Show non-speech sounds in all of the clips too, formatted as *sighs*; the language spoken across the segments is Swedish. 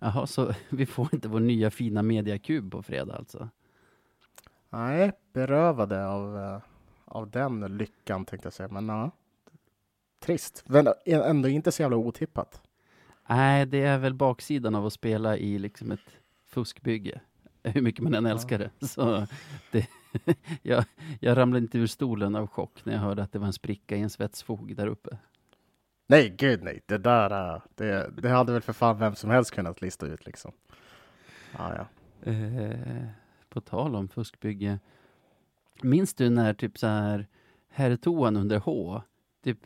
Jaha, så *laughs* vi får inte vår nya fina mediakub på fredag alltså? Nej, berövade av, eh, av den lyckan tänkte jag säga. Men ja, trist. Men ändå inte så jävla otippat. Nej, det är väl baksidan av att spela i liksom ett fuskbygge. *laughs* Hur mycket man än älskar det. Så det *laughs* jag, jag ramlade inte ur stolen av chock när jag hörde att det var en spricka i en svetsfog där uppe. Nej, gud nej. Det där, äh, det, det hade väl för fan vem som helst kunnat lista ut liksom. Ah, ja. Eh, på tal om fuskbygge. Minns du när typ så här herrtoan under H typ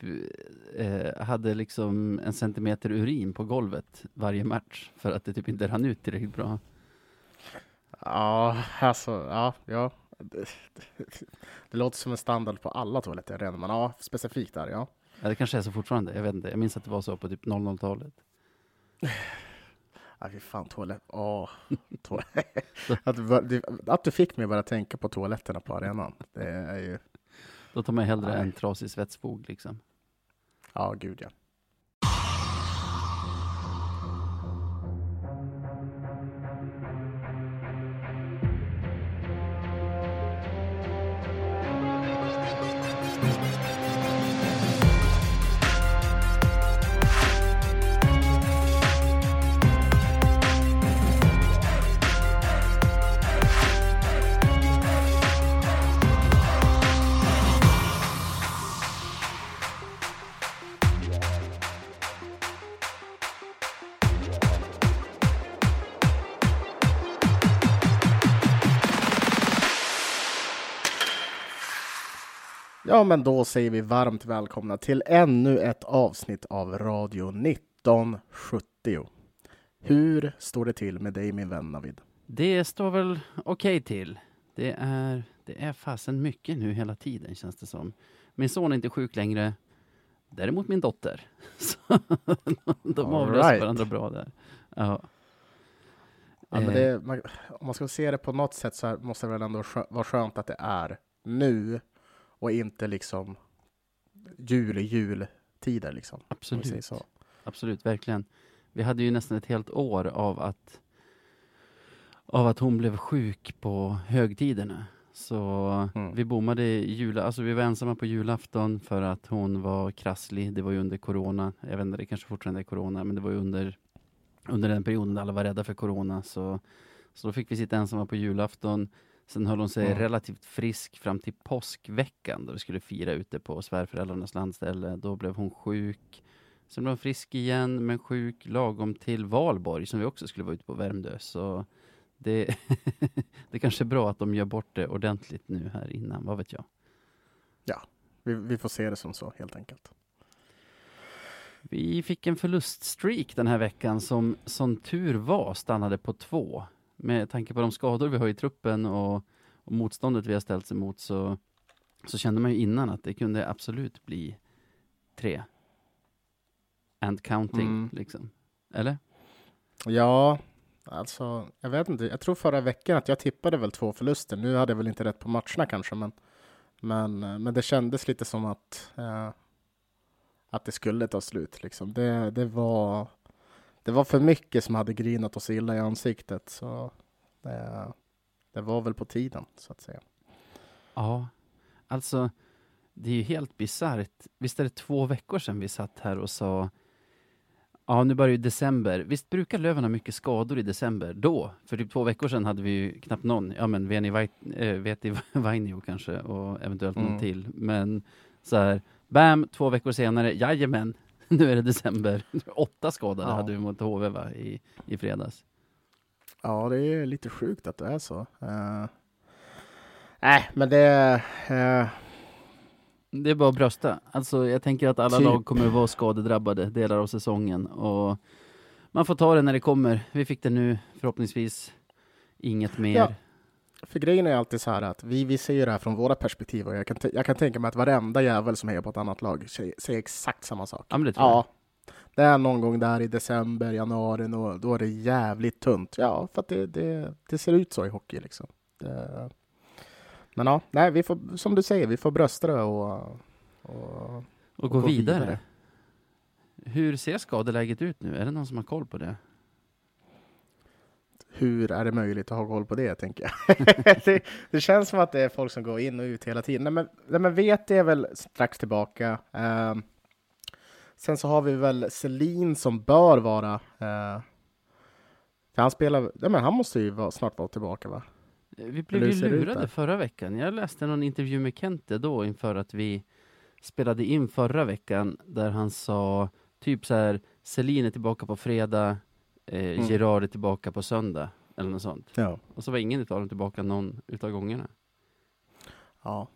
eh, hade liksom en centimeter urin på golvet varje match för att det typ inte rann ut tillräckligt bra? Ja, alltså, ja, ja. Det, det, det låter som en standard på alla toaletter men ja, specifikt där, ja. Ja, det kanske är så fortfarande. Jag vet inte. Jag minns att det var så på typ 00-talet. Ja, fy fan, toalett. Åh, *laughs* toalett. *laughs* att, att, du fick mig bara tänka på toaletterna på arenan. Det är ju... Då tar man hellre Nej. en trasig svetsfog liksom. Ja, gud ja. Ja, men då säger vi varmt välkomna till ännu ett avsnitt av Radio 1970. Hur står det till med dig, min vän Navid? Det står väl okej okay till. Det är, det är fasen mycket nu hela tiden, känns det som. Min son är inte sjuk längre. Däremot min dotter. *laughs* Så de avlöser right. varandra bra där. Ja. Ja, men det, man, om man ska se det på något sätt så måste det väl ändå vara skönt att det är nu och inte liksom jul, jultider liksom. Absolut. Så. Absolut, verkligen. Vi hade ju nästan ett helt år av att av att hon blev sjuk på högtiderna. Så mm. vi bommade jul, alltså vi var ensamma på julafton för att hon var krasslig. Det var ju under corona. Jag vet inte, det kanske fortfarande är corona, men det var ju under, under den perioden alla var rädda för corona. Så, så då fick vi sitta ensamma på julafton. Sen höll hon sig mm. relativt frisk fram till påskveckan då vi skulle fira ute på svärföräldrarnas landställe. Då blev hon sjuk. Sen blev hon frisk igen, men sjuk lagom till valborg som vi också skulle vara ute på Värmdö. Så det, *laughs* det kanske är bra att de gör bort det ordentligt nu här innan, vad vet jag. Ja, vi, vi får se det som så helt enkelt. Vi fick en förluststreak den här veckan som som tur var stannade på två med tanke på de skador vi har i truppen och, och motståndet vi har ställts emot så, så kände man ju innan att det kunde absolut bli tre. And counting, mm. liksom. Eller? Ja, alltså, jag vet inte. Jag tror förra veckan att jag tippade väl två förluster. Nu hade jag väl inte rätt på matcherna kanske, men, men, men det kändes lite som att, eh, att det skulle ta slut. Liksom. Det, det var det var för mycket som hade grinat oss illa i ansiktet. Så det, det var väl på tiden, så att säga. Ja, alltså det är ju helt bisarrt. Visst är det två veckor sedan vi satt här och sa Ja, nu börjar ju december. Visst brukar Löven ha mycket skador i december? Då, för typ två veckor sedan hade vi ju knappt någon. Ja, men Veni Veti äh, Vainio kanske och eventuellt mm. någon till. Men så här, bam, två veckor senare, jajamän, *laughs* nu är det december. Åtta skadade ja. hade vi mot HV va, i, i fredags. Ja, det är lite sjukt att det är så. Uh, nej, men det... Uh, det är bara att brösta. Alltså, jag tänker att alla typ. lag kommer att vara skadedrabbade delar av säsongen. Och man får ta det när det kommer. Vi fick det nu, förhoppningsvis. Inget mer. Ja. För grejen är alltid så här att vi, vi ser det här från våra perspektiv och jag kan, jag kan tänka mig att varenda jävel som är på ett annat lag säger exakt samma sak. Ja, men det tror ja. Det är någon gång där i december, januari, då, då är det jävligt tunt. Ja, för att det, det, det ser ut så i hockey liksom. Det, men ja, nej, vi får, som du säger, vi får brösta det och, och, och, gå, gå vidare. vidare. Hur ser skadeläget ut nu? Är det någon som har koll på det? Hur är det möjligt att ha koll på det, tänker jag. *laughs* det, det, känns som att det är folk som går in och ut hela tiden. Nej, men, nej, men vet är väl strax tillbaka. Uh, sen så har vi väl Selin som bör vara... För han spelar... Ja, men han måste ju vara, snart vara tillbaka, va? Vi blev ju lurade förra veckan. Jag läste någon intervju med Kente då inför att vi spelade in förra veckan där han sa typ så här Selin är tillbaka på fredag, eh, mm. Gerard är tillbaka på söndag eller något sånt. Ja. Och så var ingen av dem tillbaka någon utav gångerna. Ja,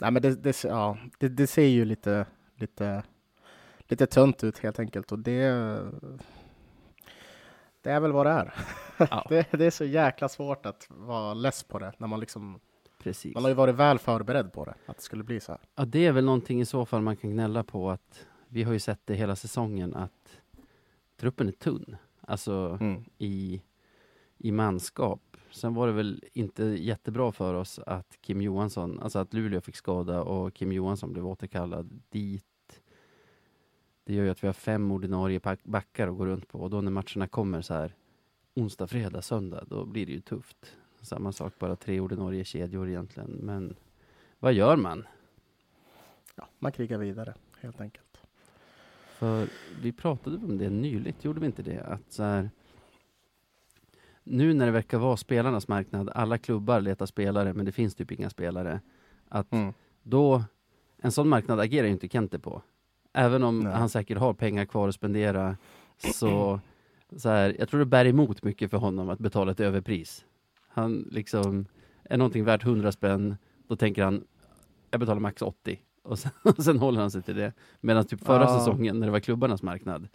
Nej, men det, det, ja, det, det ser ju lite, lite, lite tunt ut helt enkelt och det det är väl vad det är. Ja. *laughs* det, det, är så jäkla svårt att vara less på det när man liksom Precis. Man har ju varit väl förberedd på det, att det skulle bli så här. Ja, det är väl någonting i så fall man kan gnälla på att vi har ju sett det hela säsongen att truppen är tunn. Alltså mm. i, i manskap. Sen var det väl inte jättebra för oss att Kim Johansson, alltså att Luleå fick skada och Kim Johansson blev återkallad dit. Det gör ju att vi har fem ordinarie backar att gå runt på och då när matcherna kommer så här onsdag, fredag, söndag, då blir det ju tufft. Samma sak, bara tre ordinarie kedjor egentligen. Men vad gör man? Ja, man krigar vidare, helt enkelt. För vi pratade om det nyligt, gjorde vi inte det? Att så här, nu när det verkar vara spelarnas marknad, alla klubbar letar spelare, men det finns typ inga spelare. Att mm. då, en sån marknad agerar ju inte Kente på. Även om Nej. han säkert har pengar kvar att spendera, *clears throat* så, så här, jag tror det bär emot mycket för honom att betala ett överpris. Han liksom, är någonting värt 100 spänn, då tänker han, jag betalar max 80. Och sen, *laughs* och sen håller han sig till det. Medan typ förra ja. säsongen, när det var klubbarnas marknad,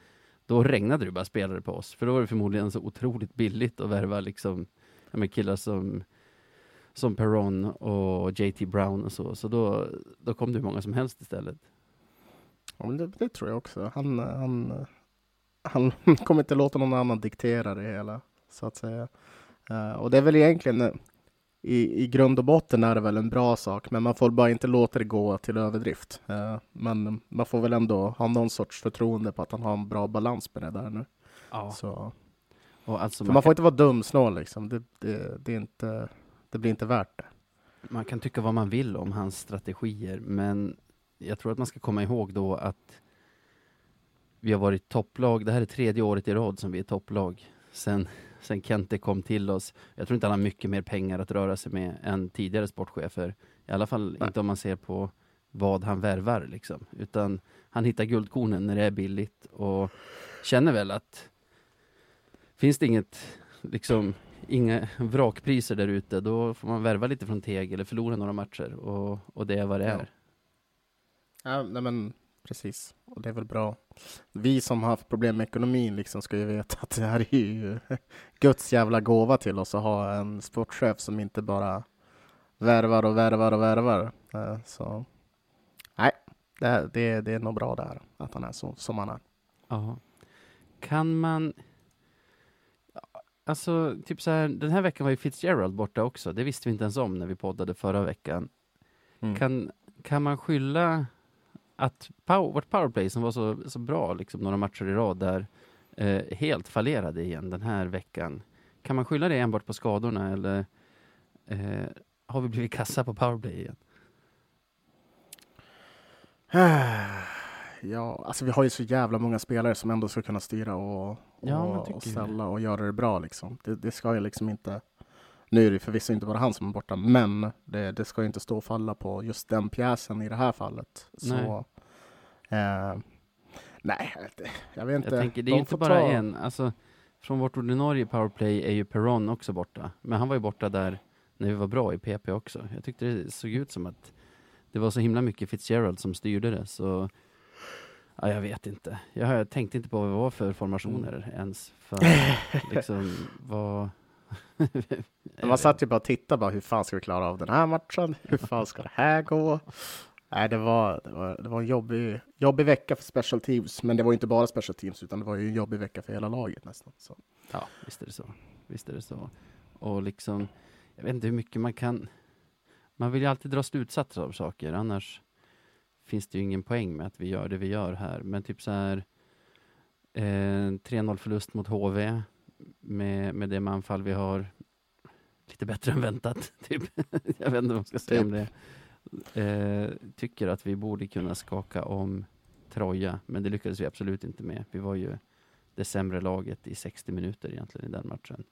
då regnade det bara spelare på oss. För då var det förmodligen så otroligt billigt att värva liksom, ja, killar som som Perron och JT Brown och så. Så då, då kom det hur många som helst istället. Ja, men det, det tror jag också. Han, han, han *laughs* kommer inte låta någon annan diktera det hela, så att säga. Uh, och det är väl egentligen uh, i, i grund och botten är det väl en bra sak, men man får bara inte låta det gå till överdrift. Uh, men man får väl ändå ha någon sorts förtroende på att han har en bra balans med det där nu. Ja. Så. Alltså man, man, får inte vara dumsnål liksom. Det, det, det, är inte, det blir inte värt det. Man kan tycka vad man vill om hans strategier, men jag tror att man ska komma ihåg då att vi har varit topplag. Det här är tredje året i rad som vi är topplag sen, sen Kente kom till oss. Jag tror inte han har mycket mer pengar att röra sig med än tidigare sportchefer. I alla fall Nej. inte om man ser på vad han värvar liksom. Utan han hittar guldkornen när det är billigt och känner väl att finns det inget, liksom, inga vrakpriser där ute, då får man värva lite från Teg eller förlora några matcher och, och det är vad det är. Ja, nej men precis. Och det är väl bra. Vi som har haft problem med ekonomin liksom ska ju veta att det här är ju *laughs* Guds jävla gåva till oss att ha en sportchef som inte bara värvar och värvar och värvar. Eh, så nej, det, det, det är nog bra där att han är så som han är. Ja. Kan man Alltså, typ så här, den här veckan var ju Fitzgerald borta också. Det visste vi inte ens om när vi poddade förra veckan. Mm. Kan, kan man skylla att power, vårt powerplay som var så, så bra liksom, några matcher i rad där eh, helt fallerade igen den här veckan. Kan man skylla det enbart på skadorna eller eh, har vi blivit kassa på powerplay igen? *sighs* Ja, alltså vi har ju så jävla många spelare som ändå ska kunna styra och, och, ja, och ställa och göra det bra liksom. Det, det ska ju liksom inte nu är det förvisso inte bara han som är borta, men det, det ska inte stå och falla på just den pjäsen i det här fallet. Så, nej, eh, nej jag vet inte. Jag tänker, det är ju inte bara ta... en. Alltså, från vårt ordinarie powerplay är ju Perron också borta. Men han var ju borta där när vi var bra i PP också. Jag tyckte det såg ut som att det var så himla mycket Fitzgerald som styrde det. Så Ja, jag vet inte. Jag tänkte inte på vad det var för formationer mm. ens. För, *laughs* liksom, vad, *laughs* man satt ju bara och tittade bara, hur fan ska vi klara av den här matchen? Hur fan ska det här gå? Nej, det var, det var, det var en jobbig, jobbig vecka för special teams, men det var inte bara special teams, utan det var ju en jobbig vecka för hela laget nästan. Så. Ja, visst är det så. Visst är det så. Och liksom, jag vet inte hur mycket man kan... Man vill ju alltid dra slutsatser av saker, annars finns det ju ingen poäng med att vi gör det vi gör här. Men typ så här, eh, 3-0 förlust mot HV, med, med det manfall vi har. Lite bättre än väntat, *laughs* typ. Jag vet inte vad jag ska säga om det. Eh, tycker att vi borde kunna skaka om Troja, men det lyckades vi absolut inte med. Vi var ju det sämre laget i 60 minuter egentligen i den matchen.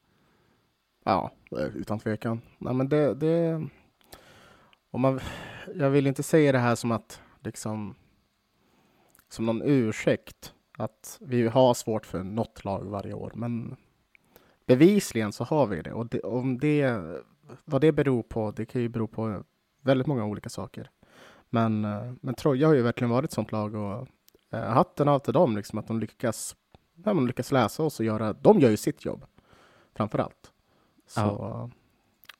Ja, utan tvekan. Nej, men det, det, om man, jag vill inte säga det här som att liksom som någon ursäkt att vi har svårt för något lag varje år, men bevisligen så har vi det. Och det, om det, vad det beror på, det kan ju bero på väldigt många olika saker. Men, eh, men Troja har ju verkligen varit ett sånt lag och eh, hatten av till dem, liksom, att de lyckas, ja, de lyckas läsa oss och göra, de gör ju sitt jobb framför allt. Så, ja.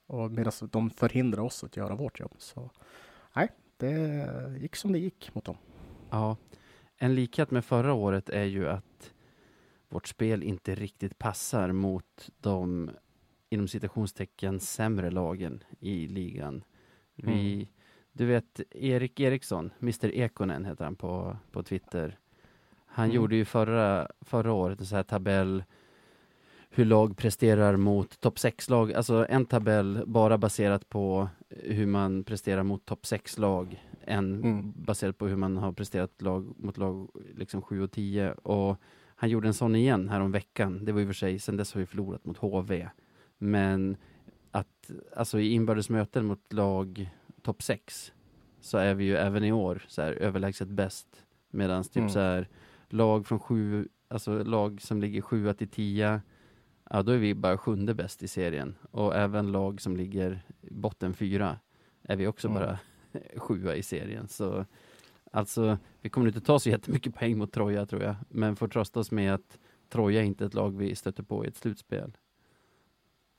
Och medan de förhindrar oss att göra vårt jobb. Så nej, det gick som det gick mot dem. Ja, en likhet med förra året är ju att vårt spel inte riktigt passar mot de inom citationstecken sämre lagen i ligan. Vi, mm. Du vet Erik Eriksson, Mr Ekonen heter han på, på Twitter. Han mm. gjorde ju förra, förra året en sån här tabell hur lag presterar mot topp 6-lag. Alltså en tabell bara baserat på hur man presterar mot topp 6-lag. En mm. baserat på hur man har presterat lag, mot lag liksom 7 och 10. Och han gjorde en sån igen här om veckan. Det var i och för sig, sen dess har vi förlorat mot HV. Men att, alltså i inbördes möten mot lag topp 6 så är vi ju även i år så här överlägset bäst. Medan typ mm. så här lag från sju, alltså lag som ligger 7 till 10 ja då är vi bara sjunde bäst i serien. Och även lag som ligger botten fyra är vi också mm. bara *laughs* sjua i serien. Så alltså, vi kommer inte ta så jättemycket poäng mot Troja tror jag. Men får trösta oss med att Troja är inte ett lag vi stöter på i ett slutspel.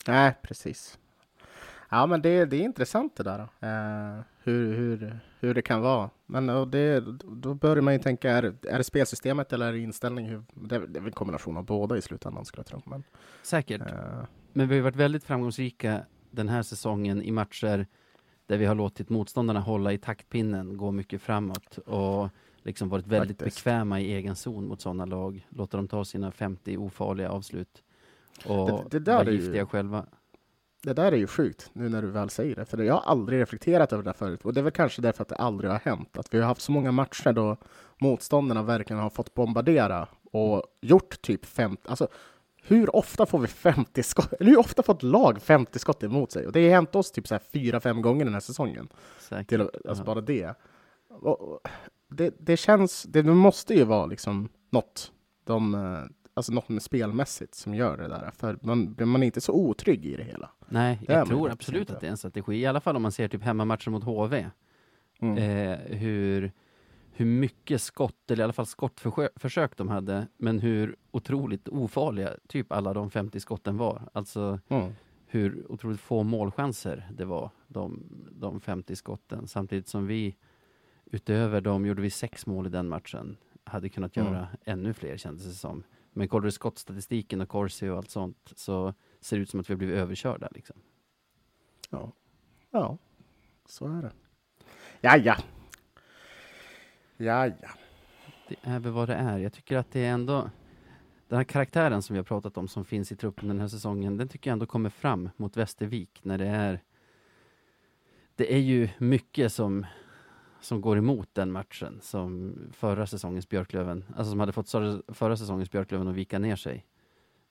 Nej, precis. Ja, men det, det är intressant det där. Uh, hur, hur, hur det kan vara. Men och det, då börjar man ju tänka, är, är det spelsystemet eller är det inställning? Hur, det, är, det är väl en kombination av båda i slutändan skulle jag tro. Men, Säkert. Uh, men vi har varit väldigt framgångsrika den här säsongen i matcher där vi har låtit motståndarna hålla i taktpinnen, gå mycket framåt och liksom varit väldigt faktiskt. bekväma i egen zon mot sådana lag. Låta dem ta sina 50 ofarliga avslut och det, det där vara giftiga ju... själva det där är ju sjukt nu när du väl säger det, för jag har aldrig reflekterat över det förut. Och det är väl kanske därför att det aldrig har hänt. Att vi har haft så många matcher då motståndarna verkligen har fått bombardera och gjort typ 50, alltså hur ofta får vi 50 skott, eller hur ofta får ett lag 50 skott emot sig? Och det har hänt oss typ så här 4-5 gånger den här säsongen. Säkert. Till, alltså bara det. Och det. Det känns, det måste ju vara liksom något de eh, alltså något med spelmässigt som gör det där. För man, man är inte så otrygg i det hela. Nej, det jag tror absolut att det är en strategi. I alla fall om man ser typ hemmamatcher mot HV. Mm. Eh, hur, hur mycket skott, eller i alla fall skottförsök de hade, men hur otroligt ofarliga typ alla de 50 skotten var. Alltså mm. hur otroligt få målchanser det var, de, de 50 skotten. Samtidigt som vi, utöver dem, gjorde vi sex mål i den matchen. Hade kunnat mm. göra mm. ännu fler kändes det som. Men kollar du skottstatistiken och Corsi och allt sånt så ser det ut som att vi har blivit överkörda. Liksom. Ja, ja, så är det. Ja, ja. Ja, ja. Det är väl vad det är. Jag tycker att det är ändå den här karaktären som vi har pratat om som finns i truppen den här säsongen, den tycker jag ändå kommer fram mot Västervik när det är det är ju mycket som som går emot den matchen som förra säsongens Björklöven, alltså som hade fått förra säsongens Björklöven att vika ner sig.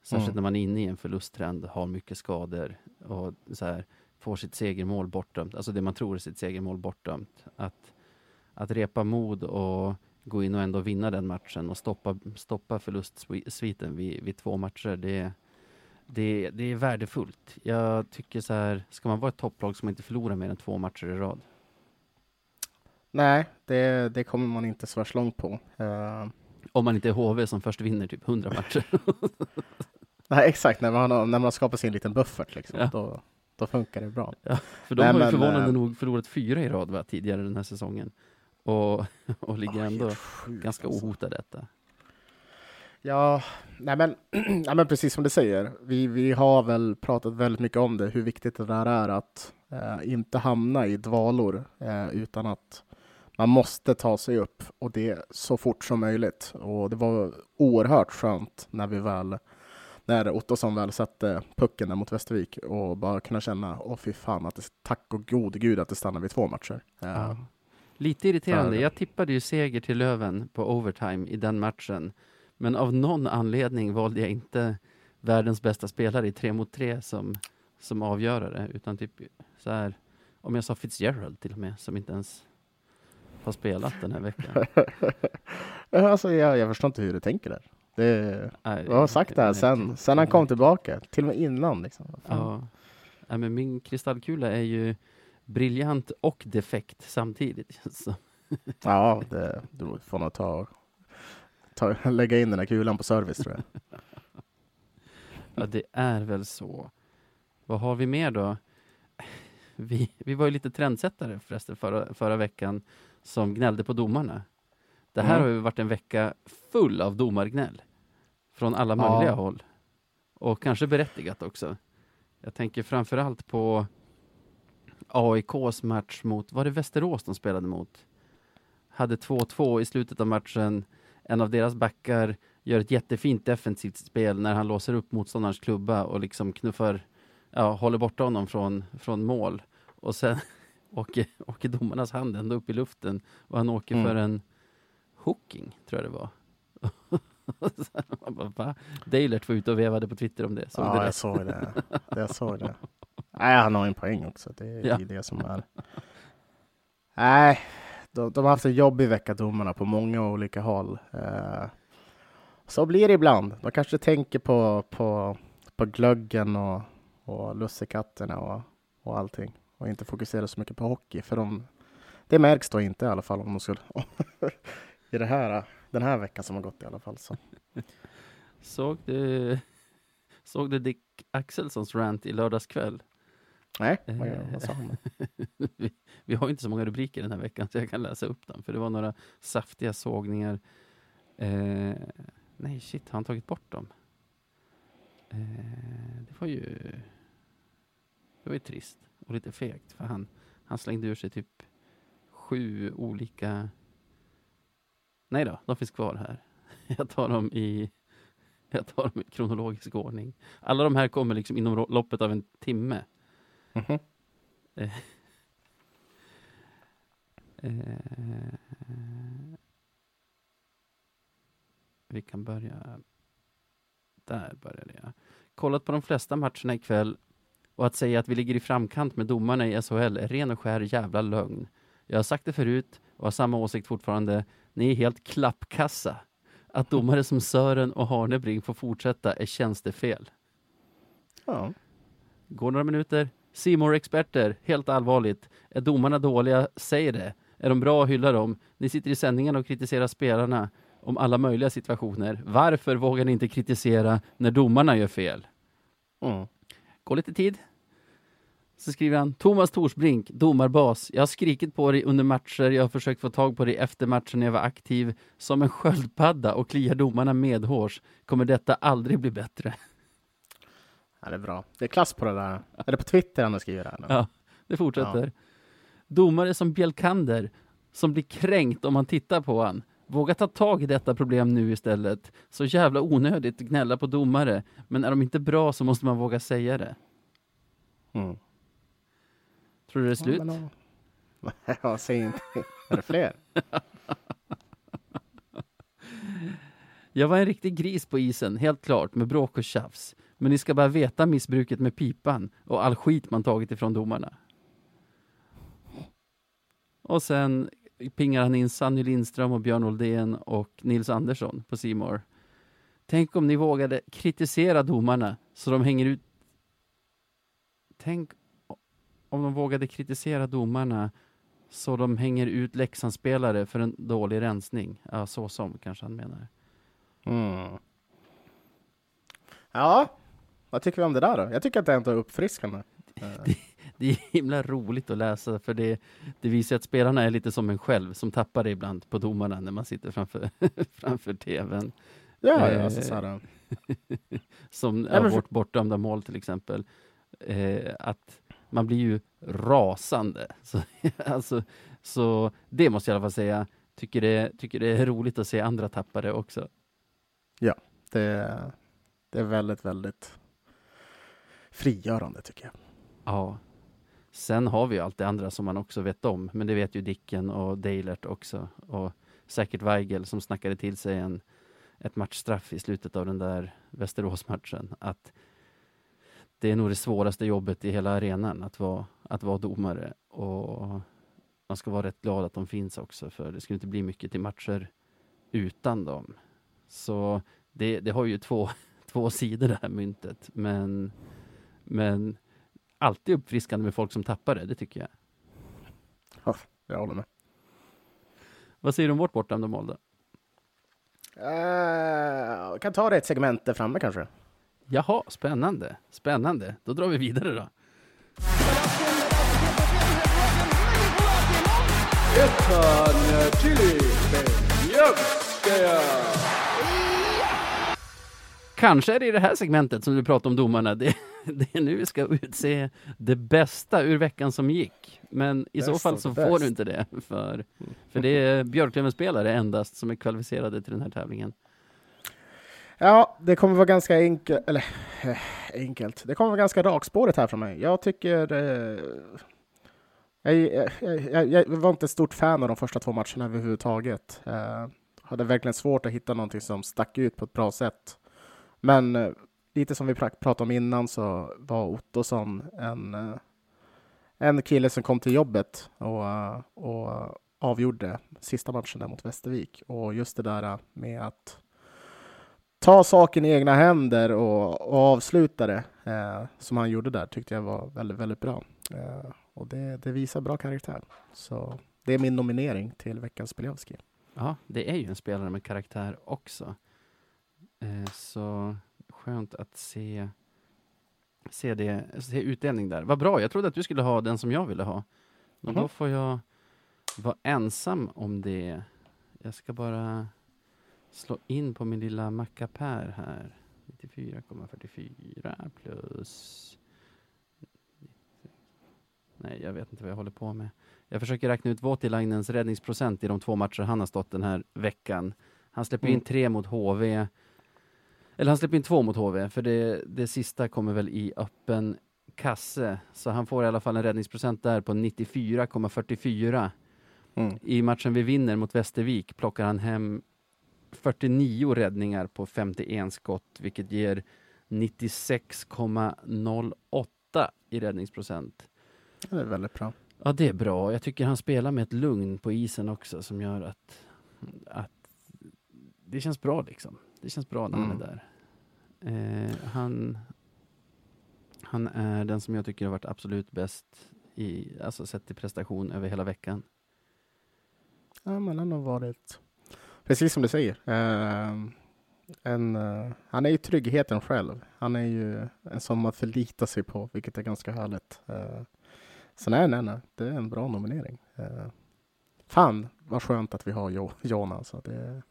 Särskilt mm. när man är inne i en förlusttrend, har mycket skador och så här, får sitt segermål bortdömt, alltså det man tror är sitt segermål bortdömt. Att, att repa mod och gå in och ändå vinna den matchen och stoppa, stoppa förlustsviten vid, vid två matcher, det, det, det är värdefullt. Jag tycker så här, ska man vara ett topplag ska man inte förlora mer än två matcher i rad. Nej, det, det kommer man inte så värst långt på. Uh... Om man inte är HV som först vinner typ 100 matcher. *laughs* Nej, exakt. När man, har, när man skapar sin liten buffert, liksom, ja. då, då funkar det bra. Ja, för de Nej, har ju förvånande äh... nog förlorat fyra i rad va, tidigare den här säsongen. Och, *laughs* och ligger ändå sjukt, ganska alltså. ohotade detta. Ja, nej men, *clears throat* nej men precis som du säger. Vi, vi har väl pratat väldigt mycket om det, hur viktigt det där är att eh, inte hamna i dvalor eh, utan att man måste ta sig upp och det så fort som möjligt. Och det var oerhört skönt när vi väl när Ottosson väl satte pucken där mot Västervik och bara kunna känna, åh fy fan, att det, tack och gode gud att det stannar vid två matcher. Ja. Lite irriterande. Jag tippade ju seger till Löven på overtime i den matchen. Men av någon anledning valde jag inte världens bästa spelare i tre mot tre som, som avgörare, utan typ så här, om jag sa Fitzgerald till och med, som inte ens har spelat den här veckan. *laughs* alltså, jag, jag förstår inte hur du tänker där. Det, Nej, jag har sagt det här sen, sen han kom tillbaka, till och med innan. Liksom. Ja. ja. men min kristallkula är ju briljant och defekt samtidigt. *laughs* Så. ja, det, du får nog ta, ta, *laughs* lägga in den här kulan på service tror jag. ja, det är väl så. Vad har vi mer då? Vi, vi var ju lite trendsättare förresten förra, förra veckan som gnällde på domarna. Det här mm. har ju varit en vecka full av domargnäll. Från alla möjliga ja. håll. Och kanske berättigat också. Jag tänker framför allt på AIKs match mot, var det Västerås de spelade mot? Hade 2-2 i slutet av matchen. En av deras backar gör ett jättefint defensivt spel när han låser upp motståndarens klubba och liksom knuffar, ja, håller borta honom från, från mål. Och sen åker, åker *laughs* domarnas hand ända upp i luften och han åker mm. för en hooking, tror jag det var. *laughs* bara, Deilert var ute och vevade på Twitter om det. Såg ja, det jag såg det. *laughs* Jag såg det. Nej, han har en poäng också. Det är ja. det som är. Nej, de, de, har haft en jobbig vecka, domarna, på många olika håll. Uh, så blir det ibland. De kanske tänker på, på, på glöggen och, och lussekatterna och, och allting och inte fokuserar så mycket på hockey. För de, det märks då inte i alla fall om de skulle *laughs* i det här, den här veckan som har gått i alla fall. Så. *laughs* Såg du, såg du Dick Axelssons rant i lördags kväll? Nej, vad, vad sa han? *laughs* vi, vi, har inte så många rubriker den här veckan så jag kan läsa upp dem. För det var några saftiga sågningar. Eh, nej, shit, har han tagit bort dem? Eh, det var ju... Det var ju trist och lite fegt. För han, han slängde ur sig typ sju olika... Nej då, de finns kvar här. *laughs* Jag tar dem i, jag tar dem i kronologisk ordning. Alla de här kommer liksom inom loppet av en timme. Mm -hmm. eh, eh, vi kan börja... Där började jag. Kollat på de flesta matcherna ikväll och att säga att vi ligger i framkant med domarna i SHL är ren och skär jävla lögn. Jag har sagt det förut och har samma åsikt fortfarande. Ni är helt klappkassa. Att domare som Sören och Harnebring får fortsätta är tjänstefel. Ja. Går några minuter. simor experter helt allvarligt. Är domarna dåliga, säg det. Är de bra, hylla dem. Ni sitter i sändningen och kritiserar spelarna om alla möjliga situationer. Varför vågar ni inte kritisera när domarna gör fel? Mm. Gå lite tid. Så skriver han, Thomas Torsbrink, domarbas. Jag har skrikit på dig under matcher, jag har försökt få tag på dig efter matchen när jag var aktiv. Som en sköldpadda och kliar domarna medhårs. Kommer detta aldrig bli bättre? Ja, det är bra. Det är klass på det där. Är det på Twitter han har skrivit det här? Ja, det fortsätter. Ja. Domare som Bjelkander, som blir kränkt om man tittar på han. Våga ta tag i detta problem nu istället. Så jävla onödigt gnälla på domare. Men är de inte bra så måste man våga säga det. Mm. Tror du det är slut? Ja, men, *laughs* ja säg inte. Är det fler? *laughs* Jag var en riktig gris på isen, helt klart, med bråk och tjafs. Men ni ska bara veta missbruket med pipan och all skit man tagit ifrån domarna. Och sen pingar han in Sanny Lindström och Björn Oldén och Nils Andersson på Simor. Tänk om ni vågade kritisera domarna så de hänger ut... Tänk om de vågade kritisera domarna så de hänger ut Leksandsspelare för en dålig rensning. Ja, så som kanske han menar. Mm. Ja, vad tycker vi om det där då? Jag tycker att det är ändå uppfriskande. *laughs* det, det är himla roligt att läsa för det, det visar att spelarna är lite som en själv som tappar det ibland på domarna när man sitter framför, *laughs* framför tvn. Ja, eh, alltså, så *laughs* som ja, vårt bortdömda mål till exempel. Eh, att man blir ju rasande. *laughs* Så, alltså, så det måste jag i alla fall säga. Tycker det, tycker det är roligt att se andra tappare också. Ja, det, det är väldigt, väldigt frigörande tycker jag. Ja. Sen har vi ju allt det andra som man också vet om, men det vet ju Dicken och Deilert också. Och säkert Weigel som snackade till sig en, ett matchstraff i slutet av den där Västeråsmatchen. Att det är nog det svåraste jobbet i hela arenan att vara, att vara domare. Och man ska vara rätt glad att de finns också, för det skulle inte bli mycket till matcher utan dem. Så det, det har ju två, *laughs* två sidor det här myntet. Men, men alltid uppfriskande med folk som tappar det, det tycker jag. Ja, jag håller med. Vad säger du om vårt bortdömda då? Uh, kan ta det ett segment där framme kanske. Jaha, spännande. Spännande. Då drar vi vidare då. Kanske är det i det här segmentet som du pratar om domarna. Det, det är nu vi ska utse det bästa ur veckan som gick. Men i best så fall så får du inte det. För, för det är Björklöven-spelare endast som är kvalificerade till den här tävlingen. Ja, det kommer vara ganska enkelt, eller eh, enkelt. Det kommer vara ganska rakspåret här från mig. Jag tycker... Eh, jag, jag, jag, jag, var inte ett stort fan av de första två matcherna överhuvudtaget. Eh, hade verkligen svårt att hitta någonting som stack ut på ett bra sätt. Men eh, lite som vi pratade om innan så var Ottosson en, eh, en kille som kom till jobbet och, eh, och avgjorde sista matchen där mot Västervik. Och just det där med att ta saken i egna händer och, och avsluta det eh, som han gjorde där tyckte jag var väldigt, väldigt bra. Eh, och det, det, visar bra karaktär. Så det är min nominering till veckans Beliavski. Ja, det är ju en spelare med karaktär också. Eh, så skönt att se, se, det, se utdelning där. Vad bra, jag trodde att du skulle ha den som jag ville ha. Men mm. då får jag vara ensam om det. Jag ska bara slå in på min lilla mackapär här. 94,44 plus... Nej, jag vet inte vad jag håller på med. Jag försöker räkna ut Voutilainens räddningsprocent i de två matcher han har stått den här veckan. Han släpper mm. in tre mot HV. Eller han släpper in två mot HV, för det, det sista kommer väl i öppen kasse. Så han får i alla fall en räddningsprocent där på 94,44. Mm. I matchen vi vinner mot Västervik plockar han hem 49 räddningar på 51 skott, vilket ger 96,08 i räddningsprocent. Det är väldigt bra. Ja, det är bra. Jag tycker han spelar med ett lugn på isen också som gör att, att det känns bra liksom. Det känns bra när mm. han är där. Eh, han, han är den som jag tycker har varit absolut bäst i, alltså sett till prestation över hela veckan. Ja, men han har varit precis som du säger. Uh, en, uh, han är ju tryggheten själv. Han är ju en som man förlitar sig på, vilket är ganska härligt. Uh, så nej, nej, nej, det är en bra nominering. Uh, fan vad skönt att vi har jo, John alltså. Det...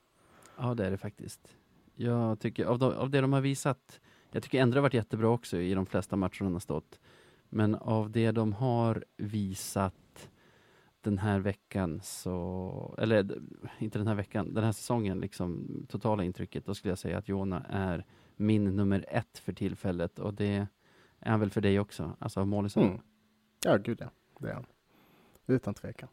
Ja, det är det faktiskt. Jag tycker, av, de, av det de har visat, jag tycker ändå har varit jättebra också i de flesta matcherna har stått. Men av det de har visat den här veckan så, eller inte den här veckan, den här säsongen, liksom totala intrycket, då skulle jag säga att Jona är min nummer ett för tillfället och det är han väl för dig också, alltså av målisen? Mm. Ja, gud ja, det är han. Utan tvekan.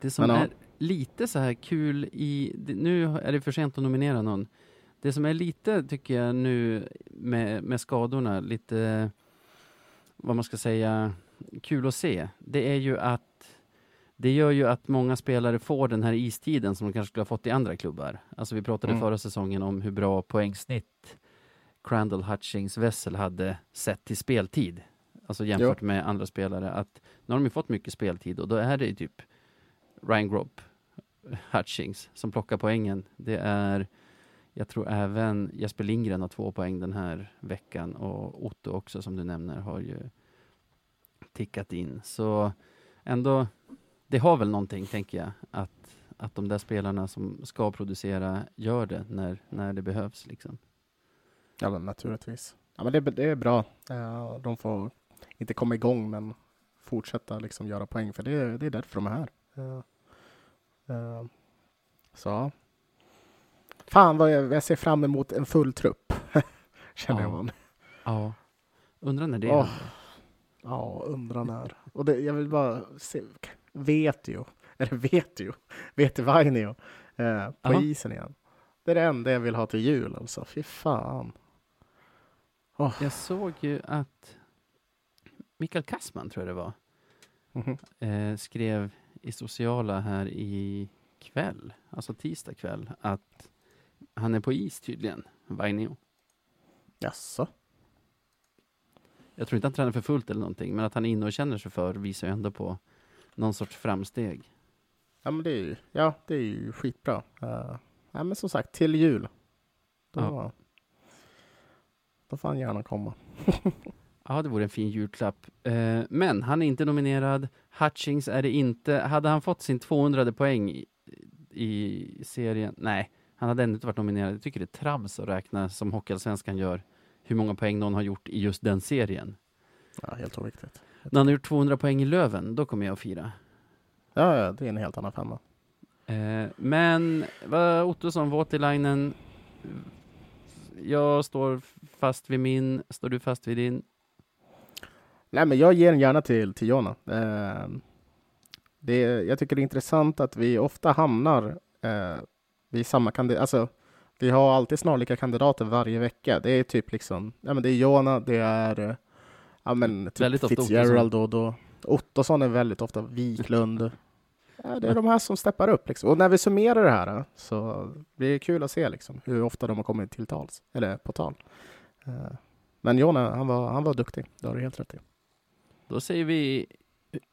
Det som Men, är ja. lite så här kul i, nu är det för sent att nominera någon. Det som är lite, tycker jag nu med, med skadorna, lite, vad man ska säga, kul att se, det är ju att det gör ju att många spelare får den här istiden som de kanske skulle ha fått i andra klubbar. Alltså vi pratade mm. förra säsongen om hur bra poängsnitt Crandall Hutchings Vessel hade sett till speltid. Alltså jämfört jo. med andra spelare. Att nu har de ju fått mycket speltid och då är det ju typ Ryan Gropp, Hutchings som plockar poängen. Det är, jag tror även Jesper Lindgren har två poäng den här veckan och Otto också som du nämner har ju tickat in. Så ändå det har väl någonting, tänker jag, att, att de där spelarna som ska producera gör det när, när det behövs. Liksom. Ja, men naturligtvis. Ja, men det, det är bra. Uh, de får inte komma igång, men fortsätta liksom göra poäng, för det, det är därför de är här. Uh, uh, så. Fan vad jag, jag, ser fram emot en full trupp. *laughs* känner Ja. jag man. Ja. Undrar när det Åh. händer. Ja, undrar när. Och det, jag vill bara se, vet ju, eller vet ju, vet Vainio eh, på Aha. isen igen. Det är det enda jag vill ha till jul alltså, fy fan. Jag såg ju att Mikael Kassman, tror jag det var, Mhm. eh, skrev i sociala här i kväll, alltså tisdag kväll, att han är på is tydligen, Vainio. Jaså? Jag tror inte han tränar för fullt eller någonting, men att han är inne och känner sig för visar ju ändå på någon sorts framsteg. Ja men det är ju, ja, det är ju skitbra. Uh, ja, men som sagt, till jul. Då, Ja. då får han gärna komma. *laughs* Ja, det vore en fin julklapp. Eh, men han är inte nominerad. Hutchings är det inte. Hade han fått sin 200 poäng i, i serien? Nej, han hade ändå inte varit nominerad. Jag tycker det är trams att räkna som Hockeyallsvenskan gör hur många poäng någon har gjort i just den serien. Ja, helt oviktigt. När han har gjort 200 poäng i Löven, då kommer jag att fira. Ja, ja, det är en helt annan femma. Eh, men vad Ottosson, Voutilainen. Jag står fast vid min. Står du fast vid din? Nej, men jag ger den gärna till, till Jonna. Eh, det, jag tycker det är intressant att vi ofta hamnar eh, vid samma kandidat. Alltså, vi har alltid snarlika kandidater varje vecka. Det är typ liksom, ja men det är Jona, det är eh, ja men typ Fitzgerald och då. Ottosson är väldigt ofta Wiklund. *laughs* Ja, det är de här som steppar upp liksom. Och när vi summerar det här eh, så blir det kul att se liksom hur ofta de har kommit till tals, eller på tal. Eh, men Jona, han var, han var duktig. Det har du helt rätt i. Då säger vi,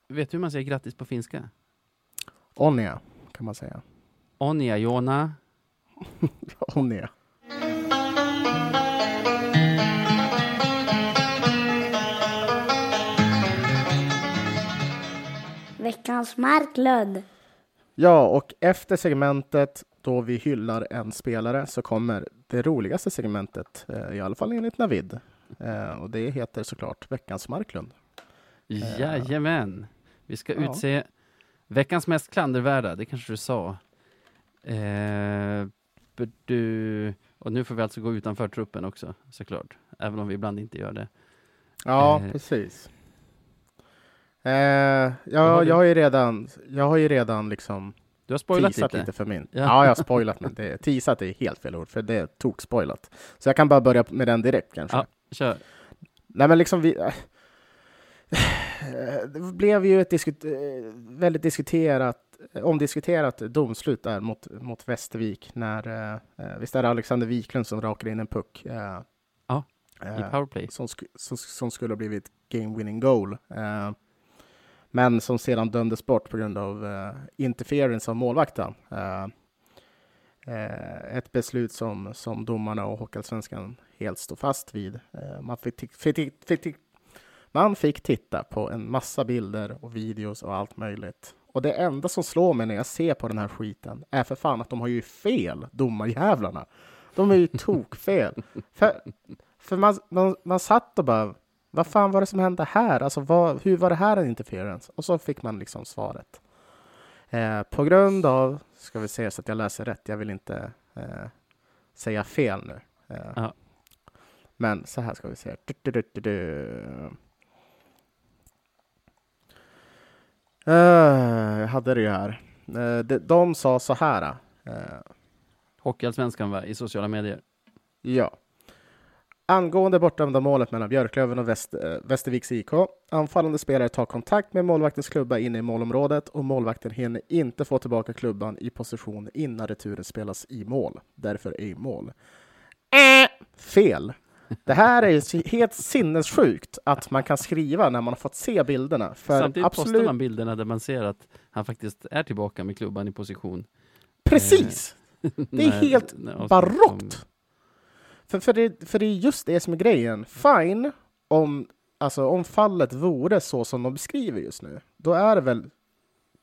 vet du hur man säger grattis på finska? Onnia, kan man säga. Onja Jona. *laughs* Onnia. Veckans Marklund. Ja, och efter segmentet då vi hyllar en spelare så kommer det roligaste segmentet, eh, i alla fall enligt Navid. Eh, och det heter såklart Veckans Marklund. Jajamän. Vi ska Ja. utse veckans mest klandervärda, det kanske du sa. Eh, bör du, och nu får vi alltså gå utanför truppen också, såklart. Även om vi ibland inte gör det. Ja, Eh. precis. Eh, har ja, du? jag har ju redan, jag har ju redan liksom Du har spoilat lite. lite. för min. Ja. Ja. jag har *laughs* spoilat, men det, teasat är helt fel ord, för det är tok-spoilat. Så jag kan bara börja med den direkt kanske. Ja, kör. Nej, men liksom vi... äh, Det blev ju ett diskut, eh, väldigt diskuterat, omdiskuterat domslut där mot, mot Västervik när, eh, eh, visst är det Alexander Wiklund som rakade in en puck? eh, Ja, eh, I powerplay. som, sk som, som skulle ha blivit game winning goal. Eh, men som sedan dömdes bort på grund av eh, interference av målvakten. Eh, eh, ett beslut som, som domarna och Hockeyallsvenskan helt står fast vid. Eh, man, fick, man fick titta på en massa bilder och videos och allt möjligt. Och det enda som slår mig när jag ser på den här skiten är för fan att de har ju fel, domarjävlarna. De är ju *laughs* tokfel. För, för man, man, man satt och bara, vad fan var det som hände här? Alltså, vad, hur var det här en interference? Och så fick man liksom svaret. Eh, på grund av, ska vi se så att jag läser rätt, jag vill inte eh, säga fel nu. Eh. Men så här ska vi se. Du, du, du, du, du. Eh, jag hade det ju här. Eh, de, de sa så här. eh, Hockeyallsvenskan va, i sociala medier. Ja. Angående bortdömda målet mellan Björklöven och Väst, eh, Västerviks IK. Anfallande spelare tar kontakt med målvaktens klubba inne i målområdet och målvakten hinner inte få tillbaka klubban i position innan returen spelas i mål. Därför i mål. Äh, fel! Det här är helt sinnessjukt att man kan skriva när man har fått se bilderna. För Samtidigt postar absolut, man bilderna där man ser att han faktiskt är tillbaka med klubban i position. precis! Det är *laughs* När- helt när barockt. För, för, det, för det är just det som är grejen. Fine om, alltså, om fallet vore så som de beskriver just nu. Då är det väl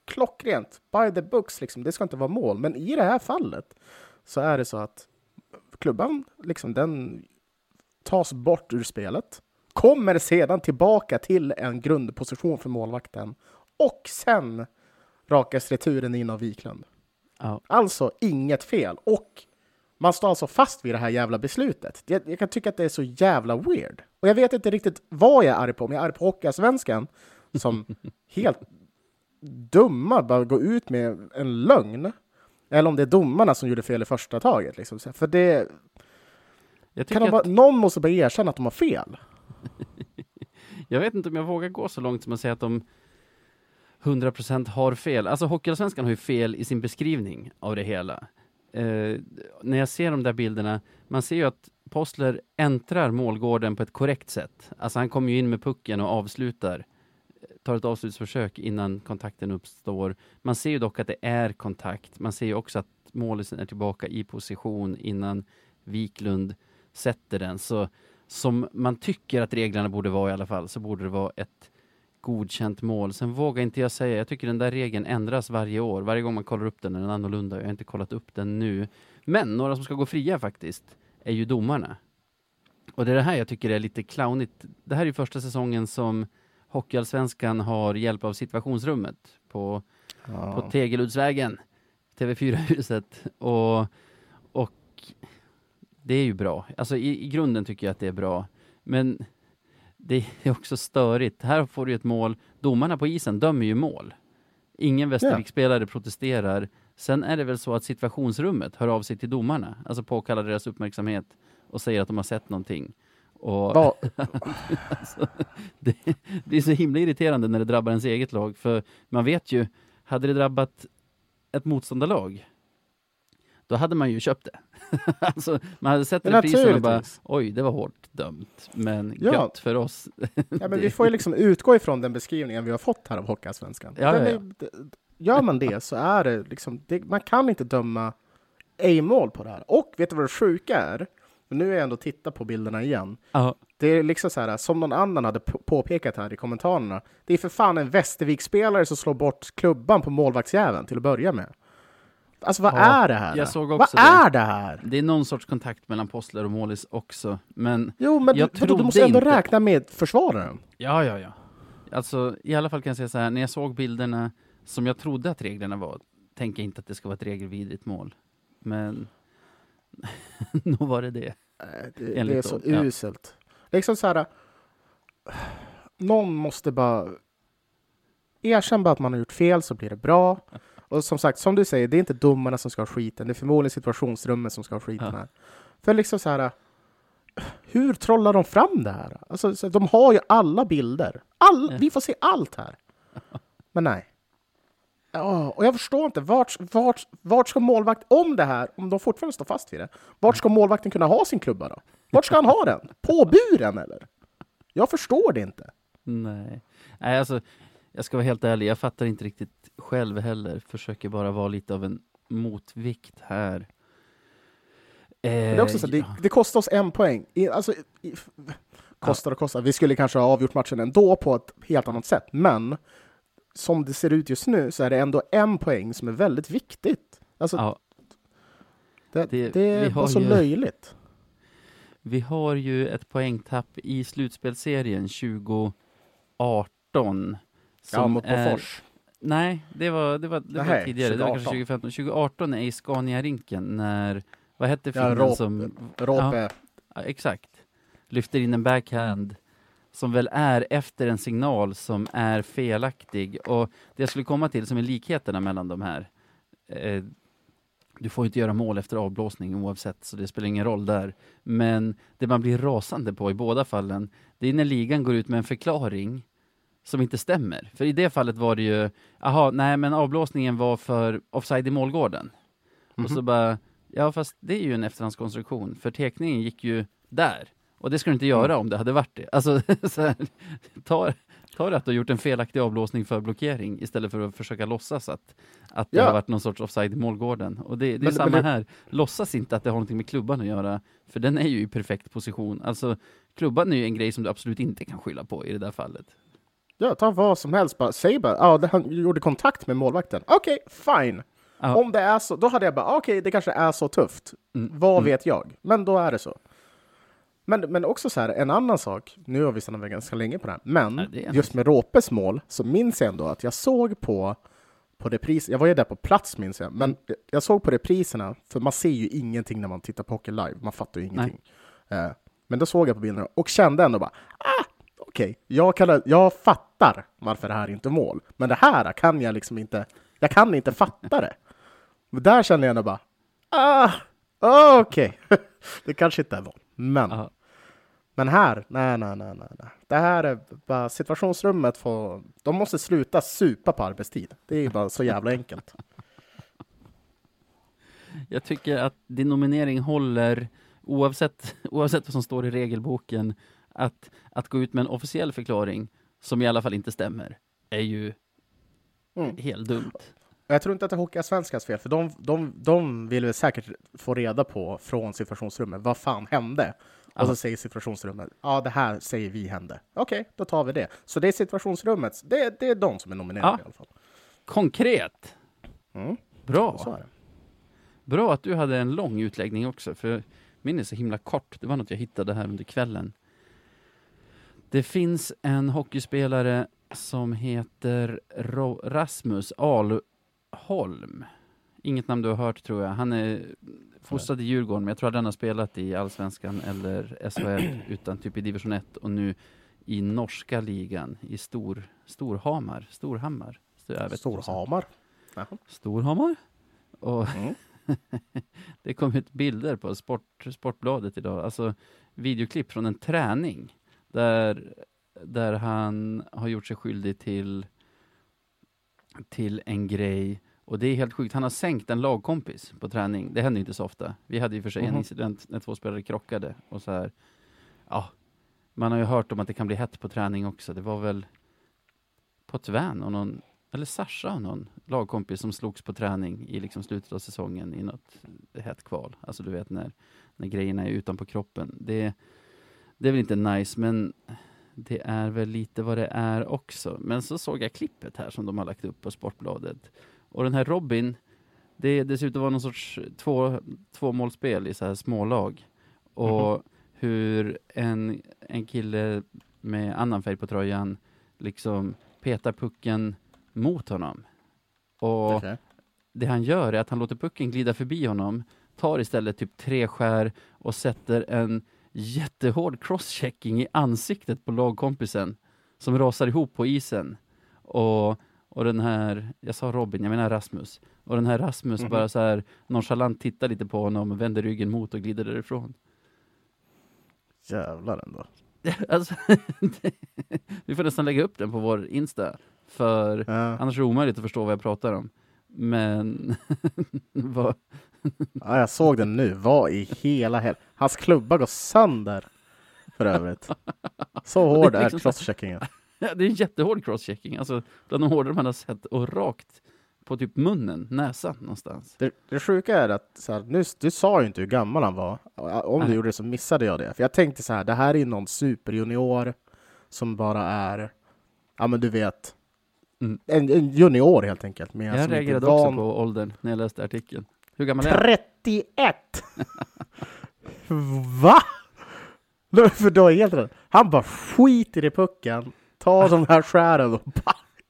klockrent, by the books, liksom. det ska inte vara mål. Men i det här fallet så är det så att klubban, liksom, den tas bort ur spelet, kommer sedan tillbaka till en grundposition för målvakten och sen rakas returen in av Wiklund. Ja, Alltså inget fel. Och Man står alltså fast vid det här jävla beslutet. Jag, jag, kan tycka att det är så jävla weird. Och jag vet inte riktigt vad jag är arg på, om jag är arg på Hockeyallsvenskan som *laughs* helt dumma bara går ut med en lögn. Eller om det är domarna som gjorde fel i första taget. Liksom. För det... kan de bara, att... Någon måste bara erkänna att de har fel. *laughs* jag vet inte om jag vågar gå så långt som att säga att de 100% har fel. Alltså Hockeyallsvenskan har ju fel i sin beskrivning av det hela. Eh, när jag ser de där bilderna, man ser ju att Postler äntrar målgården på ett korrekt sätt. Alltså han kommer ju in med pucken och avslutar, tar ett avslutsförsök innan kontakten uppstår. Man ser ju dock att det är kontakt. Man ser ju också att målisen är tillbaka i position innan Wiklund sätter den. Så som man tycker att reglerna borde vara i alla fall, så borde det vara ett godkänt mål. Sen vågar inte jag säga, jag tycker den där regeln ändras varje år. Varje gång man kollar upp den är den annorlunda. Jag har inte kollat upp den nu. Men några som ska gå fria faktiskt, är ju domarna. Och det är det här jag tycker är lite clownigt. Det här är ju första säsongen som Hockeyallsvenskan har hjälp av situationsrummet på, ja. på Tegeludsvägen, TV4-huset. Och, och det är ju bra. Alltså i, i grunden tycker jag att det är bra. Men det är också störigt. Här får du ett mål. Domarna på isen dömer ju mål. Ingen Västervik-spelare ja. protesterar. Sen är det väl så att situationsrummet hör av sig till domarna, alltså påkallar deras uppmärksamhet och säger att de har sett någonting. Och *laughs* alltså, det, det, är så himla irriterande när det drabbar ens eget lag, för man vet ju, hade det drabbat ett motståndarlag, då hade man ju köpt det. *laughs* alltså, man hade sett reprisen och bara, oj, det var hårt dömt, men ja. gött för oss. *laughs* ja, men vi får ju liksom utgå ifrån den beskrivningen vi har fått här av Hockeyallsvenskan. Ja, ja, ja. Gör man det så är det liksom, det, man kan inte döma ej-mål på det här. Och vet du vad det sjuka är? Nu är jag ändå tittat på bilderna igen. Uh Det är liksom så här, som någon annan hade påpekat här i kommentarerna. Det är för fan en Västervik-spelare som slår bort klubban på målvaktsjäveln till att börja med. Alltså vad ja, är det här? Jag såg också vad det. är det här? Det är någon sorts kontakt mellan Postler och Målis också, men Jo, men jag du, du måste ändå inte... räkna med försvararen. Ja, ja, ja. Alltså, i alla fall kan jag säga så här, när jag såg bilderna som jag trodde att reglerna var, tänker jag inte att det ska vara ett regelvidrigt mål. Men *laughs* nog var det det. Det, det är så dem. uselt. Ja. Liksom så här, någon måste bara erkänna bara att man har gjort fel så blir det bra. Och som sagt, som du säger, det är inte domarna som ska ha skiten, det är förmodligen situationsrummet som ska ha skiten ja. här. För liksom så här, hur trollar de fram det här? Alltså, de har ju alla bilder. All, ja. Vi får se allt här. *laughs* Men nej. Ja, och jag förstår inte, vart, vart, vart ska målvakt, om det här, om de fortfarande står fast vid det, vart ska målvakten kunna ha sin klubba då? Vart ska han ha den? På buren eller? Jag förstår det inte. Nej, Nej alltså, jag ska vara helt ärlig, jag fattar inte riktigt själv heller. Försöker bara vara lite av en motvikt här. Eh, det, är också så, det, eh, det, kostar oss en poäng. I, alltså, i, kostar och kostar. Vi skulle kanske ha avgjort matchen ändå på ett helt annat sätt, men som det ser ut just nu så är det ändå en poäng som är väldigt viktigt. Alltså, ja. Det, det, det var så ju, löjligt. Vi har ju ett poängtapp i slutspelsserien 2018 ja, mot Bofors. Nej, det var, det var, det var tidigare. 2018. Det var kanske 2015. 2018 är i Scania-rinken när, vad hette filmen ja, som... Råpe. Ja, exakt. Lyfter in en backhand som väl är efter en signal som är felaktig. Och det jag skulle komma till som är likheterna mellan de här. Eh, du får inte göra mål efter avblåsning oavsett, så det spelar ingen roll där. Men det man blir rasande på i båda fallen, det är när ligan går ut med en förklaring som inte stämmer. För i det fallet var det ju, aha, nej men avblåsningen var för offside i målgården. Mm -hmm. Och så mhm. bara, ja fast det är ju en efterhandskonstruktion, för teckningen gick ju där. Och det skulle du inte göra mm. om det hade varit det. Alltså, *laughs* så här, ta, ta det att du har gjort en felaktig avblåsning för blockering istället för att försöka låtsas att, att det ja. har varit någon sorts offside i målgården. Och det, det är men, samma men det... här. Låtsas inte att det har någonting med klubban att göra, för den är ju i perfekt position. Alltså, klubban är ju en grej som du absolut inte kan skylla på i det där fallet. Ja, ta vad som helst. Bara, säg bara, ja, ah, han gjorde kontakt med målvakten. Okej, okay, fine. Ah. Om det är så, då hade jag bara, okej, okay, det kanske är så tufft. Mm. Vad mm. vet jag? Men då är det så. Men, men också så här, en annan sak, nu har vi stannat ganska länge på det här, men ja, det just med Råpes mål så minns jag ändå att jag såg på på repris. Jag var ju där på plats minns jag, men jag såg på repriserna, för man ser ju ingenting när man tittar på hockey live. Man fattar ju ingenting. Eh, men då såg jag på bilderna och kände ändå bara, ah, okej, okay. jag, jag fattar varför det här inte är mål. Men det här kan jag liksom inte, jag kan inte fatta det. Men där kände jag ändå bara, ah, okej, okay. *laughs* det kanske inte är mål. Men Aha. Men här, nej, nej, nej, nej. Det här är bara situationsrummet får, de måste sluta supa på arbetstid. Det är bara så jävla enkelt. *laughs* Jag tycker att din nominering håller oavsett, oavsett vad som står i regelboken. Att, att gå ut med en officiell förklaring som i alla fall inte stämmer är ju mm. helt dumt. Jag tror inte att det är Hockeyallsvenskans fel, för de, de, de vill väl säkert få reda på från situationsrummet vad fan hände? Och så säger situationsrummet, ja det här säger vi hände. Okej, okay, då tar vi det. Så det är situationsrummet, det, det är de som är nominerade ja. i alla fall. Konkret! Mm. Bra! Bra att du hade en lång utläggning också, för min är så himla kort. Det var något jag hittade här under kvällen. Det finns en hockeyspelare som heter Rasmus Alholm. Inget namn du har hört tror jag. Han är fostrad i Djurgården, men jag tror att han har spelat i Allsvenskan eller SHL, utan typ i division 1 och nu i norska ligan i Stor, Storhamar. Storhammar? Storhamar? Storhamar? Och mm. *laughs* det kom ut bilder på sport, Sportbladet idag, alltså videoklipp från en träning där, där han har gjort sig skyldig till, till en grej och det är helt sjukt. Han har sänkt en lagkompis på träning. Det händer inte så ofta. Vi hade ju för sig mm -hmm. en mhm. incident när två spelare krockade och så här. Ja, man har ju hört om att det kan bli hett på träning också. Det var väl på Tvän och någon, eller Sasha och någon lagkompis som slogs på träning i liksom slutet av säsongen i något hett kval. Alltså du vet när, när grejerna är utanpå kroppen. Det, det är väl inte nice, men det är väl lite vad det är också. Men så såg jag klippet här som de har lagt upp på Sportbladet. Och den här Robin, det, det ser ut att vara någon sorts två, tvåmålsspel i så här smålag. Och mm -hmm. hur en, en kille med annan färg på tröjan liksom petar pucken mot honom. Och okay. det han gör är att han låter pucken glida förbi honom, tar istället typ tre skär och sätter en jättehård crosschecking i ansiktet på lagkompisen som rasar ihop på isen. Och och den här, jag sa Robin, jag menar Rasmus. Och den här Rasmus mm -hmm. bara så här nonchalant tittar lite på honom, vänder ryggen mot och glider därifrån. Jävlar ändå. *laughs* alltså, vi får nästan lägga upp den på vår Insta. För ja. annars är det omöjligt att förstå vad jag pratar om. Men... *laughs* vad... ja, jag såg den nu. Vad i hela helvete? Hans klubba går sönder för övrigt. Så hård är, liksom crosscheckingen. Ja, det är en jättehård crosschecking, alltså bland de hårdare man har sett och rakt på typ munnen, näsan någonstans. Det, det sjuka är att så här, nu, du sa ju inte hur gammal han var. Om Nej. du gjorde det så missade jag det. För jag tänkte så här, det här är någon superjunior som bara är, ja men du vet, mm. en, en, junior helt enkelt. Men jag reagerade också på åldern när jag läste artikeln. Hur gammal är han? 31! Va? För då är helt rätt. Han bara skiter i pucken ta de här skären och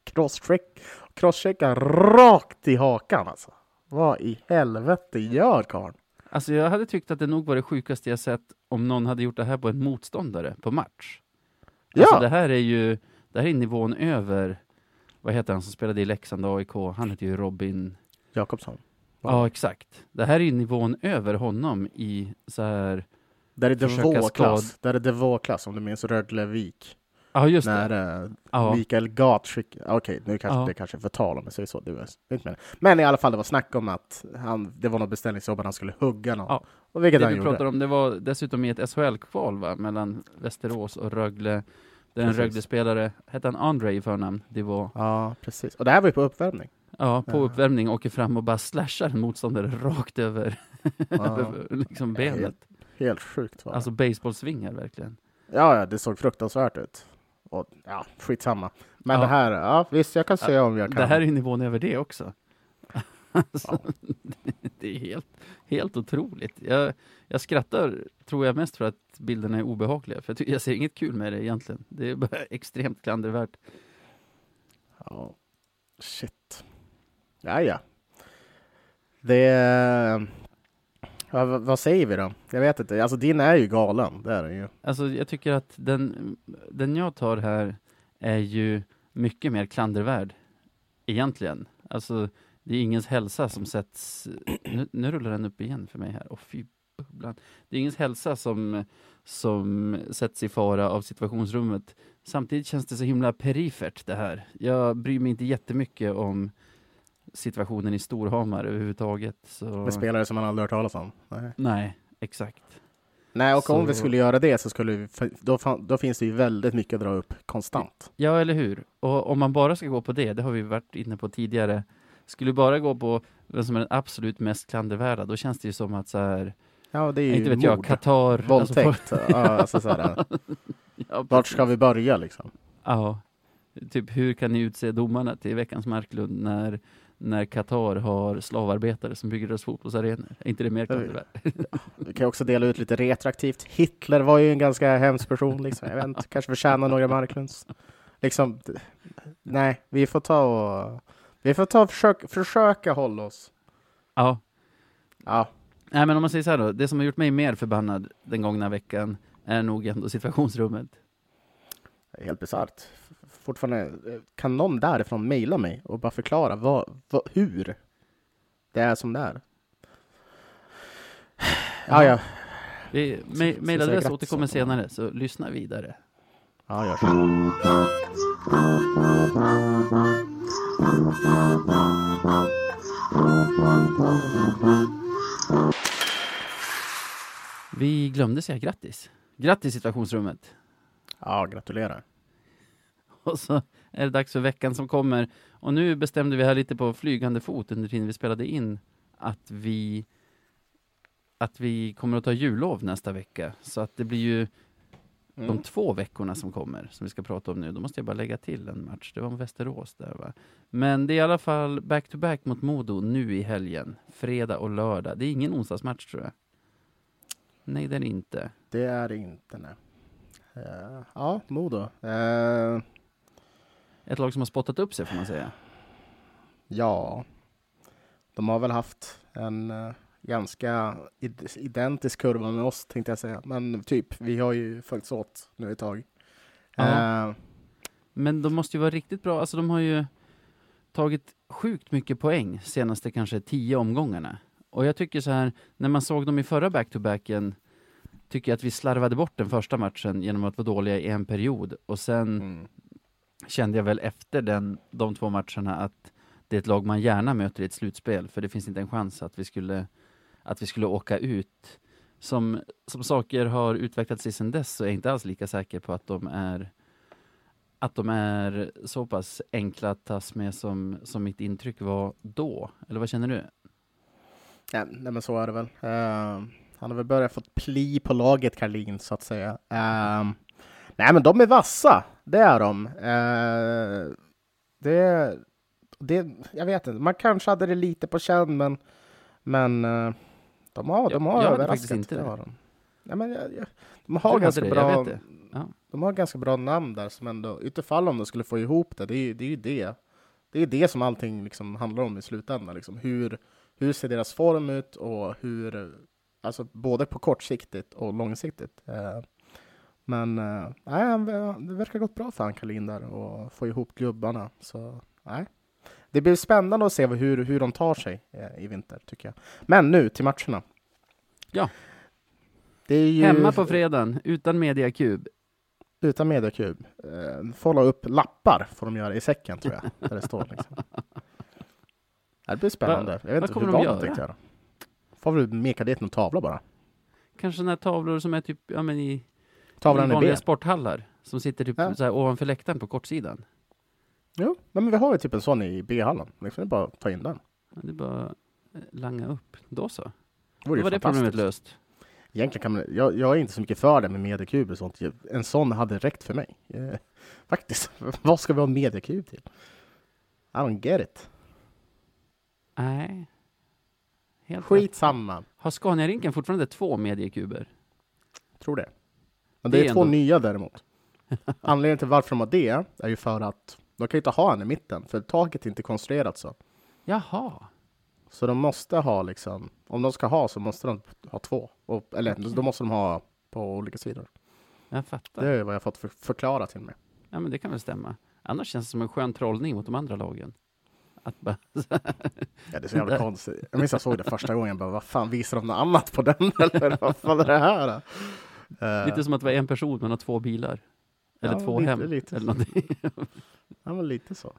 crosscheck, crosschecka rakt i hakan alltså. Vad i helvete gör karln? Alltså jag hade tyckt att det nog var det sjukaste jag sett om någon hade gjort det här på en motståndare på match. Alltså ja. det här är ju, det här är nivån över, vad heter han som spelade i Leksand AIK? Han heter ju Robin Jakobsson. Ja, exakt. Det här är nivån över honom i så här... Där är det klass Där är det klass om du minns Rödlevik. Ja, just när det. Uh, Mikael Gat skickade, okej, okay, nu kanske ja. det kanske är förtal om jag säger så, det var inte med. Men i alla fall, det var snack om att han, det var något beställningsjobb att han skulle hugga någon. Ja. Och vilket det han vi gjorde. Pratar om, det var dessutom i ett SHL-kval va, mellan Västerås och Rögle. Där en Rögle-spelare, hette han Andre i förnamn? Det var... Ja, precis. Och det här var ju på uppvärmning. Ja, på uppvärmning åker fram och bara slashar en motståndare rakt över, ja. *laughs* liksom benet. Helt, helt sjukt. Va? Alltså baseballsvingar verkligen. Ja, ja, det såg fruktansvärt ut. Och, ja, skitsamma. Men ja. det här, ja visst, jag kan se om jag kan. Det här är nivån över det också. *laughs* alltså, ja. *laughs* det är helt, helt otroligt. Jag, jag skrattar, tror jag, mest för att bilderna är obehagliga. För jag, jag ser inget kul med det egentligen. Det är bara extremt klandervärt. Ja, shit. Ja, ja. Det... Ja, vad, säger vi då? Jag vet inte. Alltså din är ju galen, det är den ju. Alltså jag tycker att den, den jag tar här är ju mycket mer klandervärd, egentligen. Alltså, det är ingens hälsa som sätts... Nu, nu rullar den upp igen för mig här. Oh, fy bubblan. Det är ingens hälsa som, som sätts i fara av situationsrummet. Samtidigt känns det så himla perifert det här. Jag bryr mig inte jättemycket om situationen i Storhamar överhuvudtaget. Så... Med spelare som man aldrig hört talas om. Nej, Nej exakt. Nej och Så- om vi skulle göra det så skulle vi, då, då finns det ju väldigt mycket att dra upp konstant. Ja, eller hur? Och om man bara ska gå på det, det har vi varit inne på tidigare, skulle bara gå på vem som är den absolut mest klandervärda, då känns det ju som att så här, Ja, det är ju inte vet jag, mord, Qatar... våldtäkt. *laughs* ja, alltså så här, Alltså, ja, vart ska vi börja liksom? Ja, typ hur kan ni utse domarna till veckans Marklund när, när Qatar har slavarbetare som bygger deras fotbollsarenor? Är inte det mer klandervärt? *laughs* Vi kan också dela ut lite retroaktivt. Hitler var ju en ganska hemsk person. Liksom. Jag vet inte, kanske förtjänar några Marklunds. Liksom, nej, vi får ta och vi får ta och försök, försöka hålla oss. Ja. Ja, Nej, men om man säger så här då, det som har gjort mig mer förbannad den gångna veckan är nog ändå situationsrummet. helt bisarrt. Fortfarande, eh, kan någon därifrån mejla mig och bara förklara vad, vad, hur det är som det är? *sighs* Ja, ja. Vi, me- Mejladress återkommer senare, så lyssna vidare. ja gör så. Vi glömde säga grattis. Grattis situationsrummet. Ja, gratulerar. *laughs* Och så är det dags för veckan som kommer. Och nu bestämde vi här lite på flygande fot under tiden vi spelade in att vi att vi kommer att ta jullov nästa vecka. Så att det blir ju de Mm. två veckorna som kommer, som vi ska prata om nu. Då måste jag bara lägga till en match. Det var om Västerås där va. Men det är i alla fall back-to-back mot Modo nu i helgen. Fredag och lördag. Det är ingen onsdagsmatch tror jag. Nej, det är det inte. Det är det inte, nej. Eh, ja, Modo. Eh, Ett lag som har spottat upp sig får man säga. ja, de har väl haft en eh, ganska id- identisk kurva med oss, tänkte jag säga. Men typ, vi har ju följts åt nu ett tag. Eh, Men de måste ju vara riktigt bra. Alltså de har ju tagit sjukt mycket poäng senaste kanske tio omgångarna. Och jag tycker så här, när man såg dem i förra back-to-backen, tycker jag att vi slarvade bort den första matchen genom att vara dåliga i en period. Och sen mm kände jag väl efter den, de två matcherna att det är ett lag man gärna möter i ett slutspel, för det finns inte en chans att vi skulle, att vi skulle åka ut. Som, som saker har utvecklat sig sedan dess så är jag inte alls lika säker på att de är att de är så pass enkla att tas med som, som mitt intryck var då. Eller vad känner du? Ja, nej, men så är det väl. Uh, han har väl börjat få pli på laget, Karlin, så att säga. Uh, nej, men de är vassa. Det är de. Eh, det, det, jag vet inte. Man kanske hade det lite på känn, men, men eh, de har, de har jag överraskat. inte det har de. Nej, men jag, jag, de Du har hade ganska det, bra. Ja. De har ganska bra namn där som ändå, utifall om de skulle få ihop det, det är det. Är ju det. Det är det som allting liksom handlar om i slutändan. Liksom. Hur, hur ser deras form ut och hur, alltså både på kortsiktigt och långsiktigt. Eh, men eh, nej, han- det verkar gått bra för han Karlin där och få ihop gubbarna. Så nej. Det blir spännande att se hur, hur de tar sig eh, i vinter, tycker jag. Men nu till matcherna. Ja. Ju Hemma på fredagen, utan mediakub. utan mediakub. Eh, får la upp lappar får de göra i säcken tror jag. Där det står liksom. *laughs* Det blir spännande. Va- jag vet inte hur de de göra? tänkte göra. Får väl meka dit någon tavla bara. Kanske sådana här tavlor som är typ, ja men i, Tavlan vanliga ben. sporthallar. Som sitter typ Ja. så här ovanför läktaren på kortsidan. Jo, men vi har ju typ en sån i B-hallen. Liksom, det är bara ta in den. Ja, Det är bara eh, langa upp. Då så. Det Då vore ju var det problemet löst. Egentligen kan man, jag, jag är inte så mycket för det med mediakub och sånt. En sån hade räckt för mig. Eh, *laughs* faktiskt. *laughs* Vad ska vi ha en mediakub till? I don't get it. Nej. Helt rätt. Skitsamma. Har Scania-rinken fortfarande två mediekuber? Tror det. Men Det det är är två ändå- nya däremot. *laughs* Anledningen till varför de har det är ju för att de kan ju inte ha en i mitten, för taket är inte konstruerat så. Jaha. Så de måste ha liksom, om de ska ha så måste de ha två. Och, eller Okej. då måste de ha på olika sidor. Jag fattar. Det är vad jag fått för, förklara till mig. Ja, men det kan väl stämma. Annars känns det som en skön trollning mot de andra lagen. Att bara, *laughs* Ja, det är så jävla konstigt. Jag minns jag såg det första gången, bara, vad fan, visar de något annat på den? *laughs* Eller vad fan är det här? Eh, lite som att det var en person men har två bilar. Eller Ja, två lite- hem. lite eller någonting. *laughs* Ja, men lite så.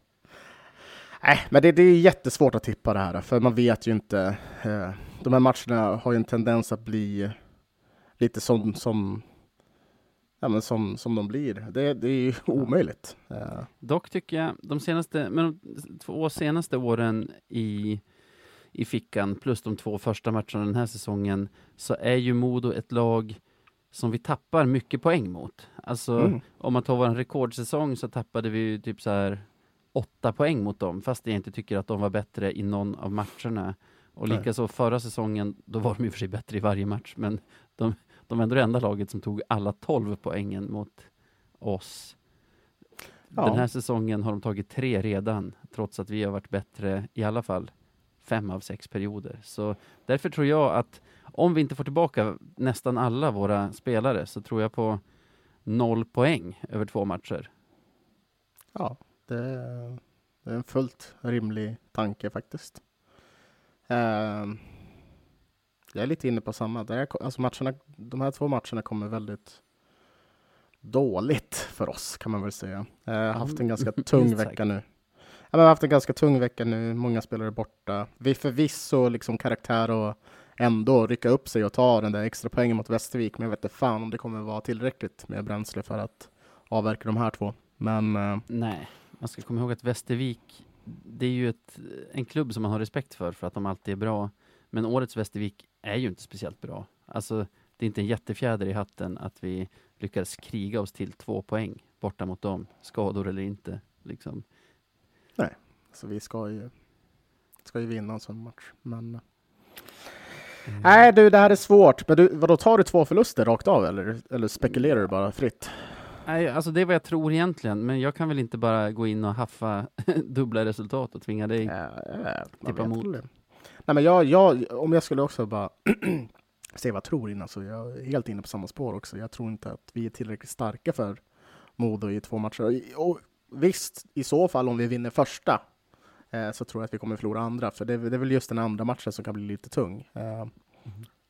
Nej, men det, det är jättesvårt att tippa det här, för man vet ju inte. Eh, de här matcherna har ju en tendens att bli lite som, som, ja, men som, som de blir. Det, det är ju omöjligt. Eh, Dock tycker jag de senaste, men de två senaste åren i, i fickan plus de två första matcherna den här säsongen så är ju Modo ett lag som vi tappar mycket poäng mot. Alltså Mm. om man tar vår rekordsäsong så tappade vi typ så här åtta poäng mot dem fast jag inte tycker att de var bättre i någon av matcherna. Och likaså förra säsongen, då var de i och för sig bättre i varje match men de, de var ändå det enda laget som tog alla 12 poängen mot oss. Ja. Den här säsongen har de tagit tre redan, trots att vi har varit bättre i alla fall fem av sex perioder. Så därför tror jag att om vi inte får tillbaka nästan alla våra spelare så tror jag på noll poäng över två matcher. ja, det, det är en fullt rimlig tanke faktiskt. Eh, jag är lite inne på samma. Det alltså matcherna, de här två matcherna kommer väldigt dåligt för oss kan man väl säga. Jag har haft en ganska *laughs* tung vecka nu. Ja, men har haft en ganska tung vecka nu, många spelare borta. Vi förvisso liksom karaktär och ändå rycka upp sig och ta den där extra poängen mot Västervik, men jag vet inte fan om det kommer vara tillräckligt med bränsle för att avverka de här två. Men eh, Nej, man ska komma ihåg att Västervik, det är ju ett, en klubb som man har respekt för, för att de alltid är bra. Men årets Västervik är ju inte speciellt bra. Alltså, det är inte en jättefjäder i hatten att vi lyckades kriga oss till två poäng borta mot dem, skador eller inte. Liksom så vi ska ju, ska ju vinna en sån match. Men eh, Mm. nej du, det här är svårt. Men du, vadå, tar du två förluster rakt av eller, eller spekulerar du bara fritt? Nej, alltså det är vad jag tror egentligen, men jag kan väl inte bara gå in och haffa *laughs* dubbla resultat och tvinga dig. Ja, ja, Tippa vet mot. väl det. Nej, men jag, jag, om jag skulle också bara *clears throat* säga vad jag tror innan, så jag är helt inne på samma spår också. Jag tror inte att vi är tillräckligt starka för Modo i två matcher. Och visst, i så fall om vi vinner första eh, så tror jag att vi kommer förlora andra, för det, det är väl just den andra matchen som kan bli lite tung. Eh,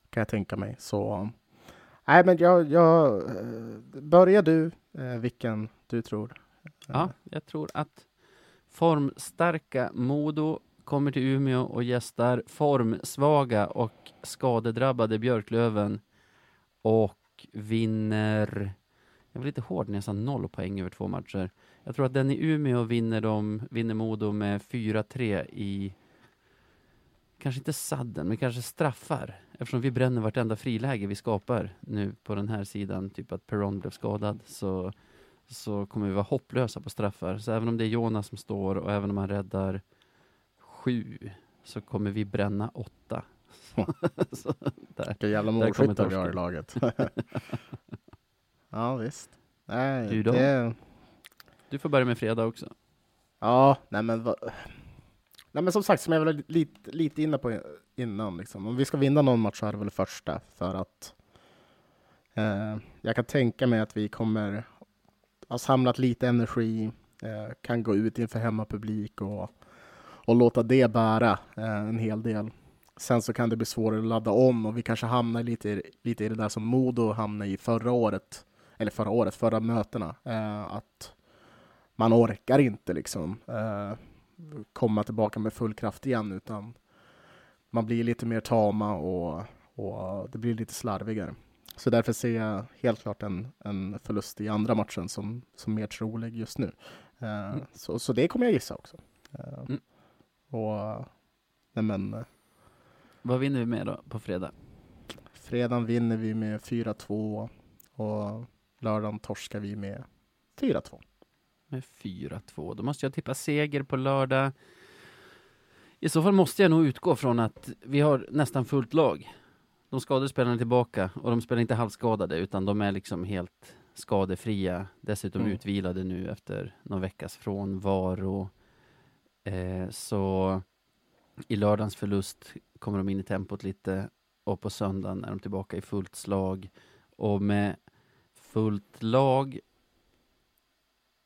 kan jag tänka mig. Så nej, men jag, jag eh, börjar du, eh, vilken du tror. Ja, jag tror att formstarka Modo kommer till Umeå och gästar formsvaga och skadedrabbade Björklöven och vinner jag var lite hård när jag sa noll poäng över två matcher. Jag tror att den i Umeå vinner, de, vinner Modo med 4-3 i kanske inte sadden, men kanske straffar. Eftersom vi bränner vartenda friläge vi skapar nu på den här sidan, typ att Perron blev skadad, så så kommer vi vara hopplösa på straffar. Så även om det är Jonas som står och även om han räddar sju så kommer vi bränna åtta. *laughs* så, där. Vilka jävla målskyttar vi har i laget. *laughs* ja, visst. Nej, Du då? det, du får börja med fredag också. ja, nej men, va... nej men som sagt, som jag var lite, lite inne på innan, liksom. om vi ska vinna någon match så är det väl första, för att eh, jag kan tänka mig att vi kommer ha samlat lite energi, eh, kan gå ut inför hemmapublik och, och låta det bära eh, en hel del. Sen så kan det bli svårare att ladda om och vi kanske hamnar lite, i- lite i det där som Modo hamnade i förra året, eller förra året, förra mötena. Eh, att man orkar inte liksom eh, komma tillbaka med full kraft igen utan man blir lite mer tama och, och det blir lite slarvigare. Så därför ser jag helt klart en, en förlust i andra matchen som, som mer trolig just nu. Eh, Mm. så, så det kommer jag gissa också. Eh, Mm. Och nej men, eh, Vad vinner vi med då på fredag? fredagen vinner vi med 4-2 och lördagen torskar vi med 4-2. Med 4-2. Då måste jag tippa seger på lördag. I så fall måste jag nog utgå från att vi har nästan fullt lag. De skadade spelarna är tillbaka och de spelar inte halvskadade utan de är liksom helt skadefria. Dessutom Mm. utvilade nu efter någon veckas frånvaro. Eh, så I lördagens förlust kommer de in i tempot lite och på söndagen är de tillbaka i fullt slag. Och med fullt lag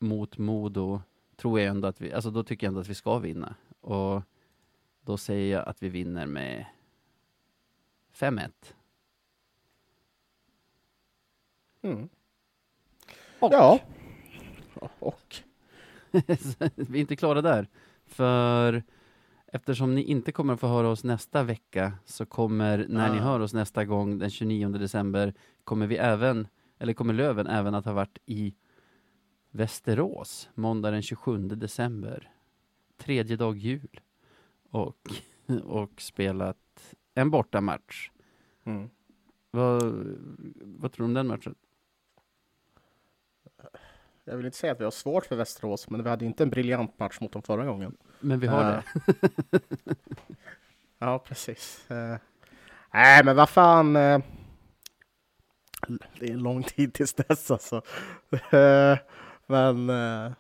mot Modo tror jag ändå att vi, alltså då tycker jag ändå att vi ska vinna. Och då säger jag att vi vinner med 5-1. Mm. Och Ja. Och. *laughs* vi är inte klara där. För eftersom ni inte kommer att få höra oss nästa vecka så kommer, när ni Ah. hör oss nästa gång den 29 december, kommer vi även, eller kommer Löven även att ha varit i Västerås måndag den 27 december. Tredje dag jul. Och, *laughs* och spelat en bortamatch. Mm. Vad, vad tror du om den matchen? Jag vill inte säga att vi har svårt för Västerås, men vi hade inte en briljant match mot dem förra gången. Men vi har Ja. det. *laughs* Ja, precis. Eh, Nej, men vad fan. eh, Det är lång tid tills dess alltså. Men eh,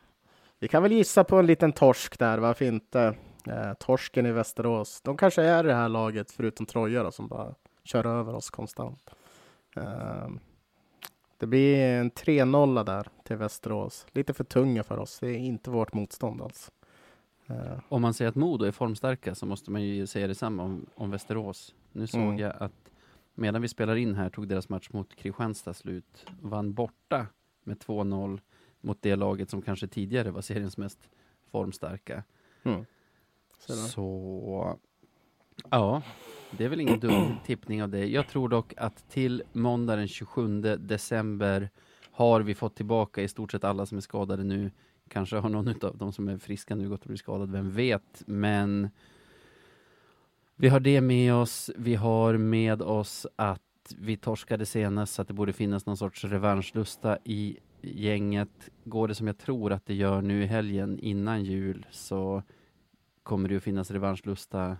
vi kan väl gissa på en liten torsk där, varför inte? Eh, Torsken i Västerås. De kanske är det här laget, förutom Troja då, som bara kör över oss konstant. Eh, Det blir en 3-0 där till Västerås. Lite för tunga för oss. Det är inte vårt motstånd alls. Eh, Om man säger att Modo är formstarka så måste man ju säga detsamma om, om Västerås. Nu såg Mm. jag att medan vi spelar in här tog deras match mot Kristianstad slut. Vann borta med 2-0 mot det laget som kanske tidigare var seriens mest formstarka. Mm. Så ja, det är väl ingen dum *clears throat* tippning av det. Jag tror dock att till måndag den 27 december har vi fått tillbaka i stort sett alla som är skadade nu. Kanske har någon av de som är friska nu gått och blivit skadad, vem vet? Men vi har det med oss. Vi har med oss att vi torskade senast, så att det borde finnas någon sorts revanschlusta i gänget. Går det som jag tror att det gör nu i helgen innan jul så kommer det ju finnas revanschlusta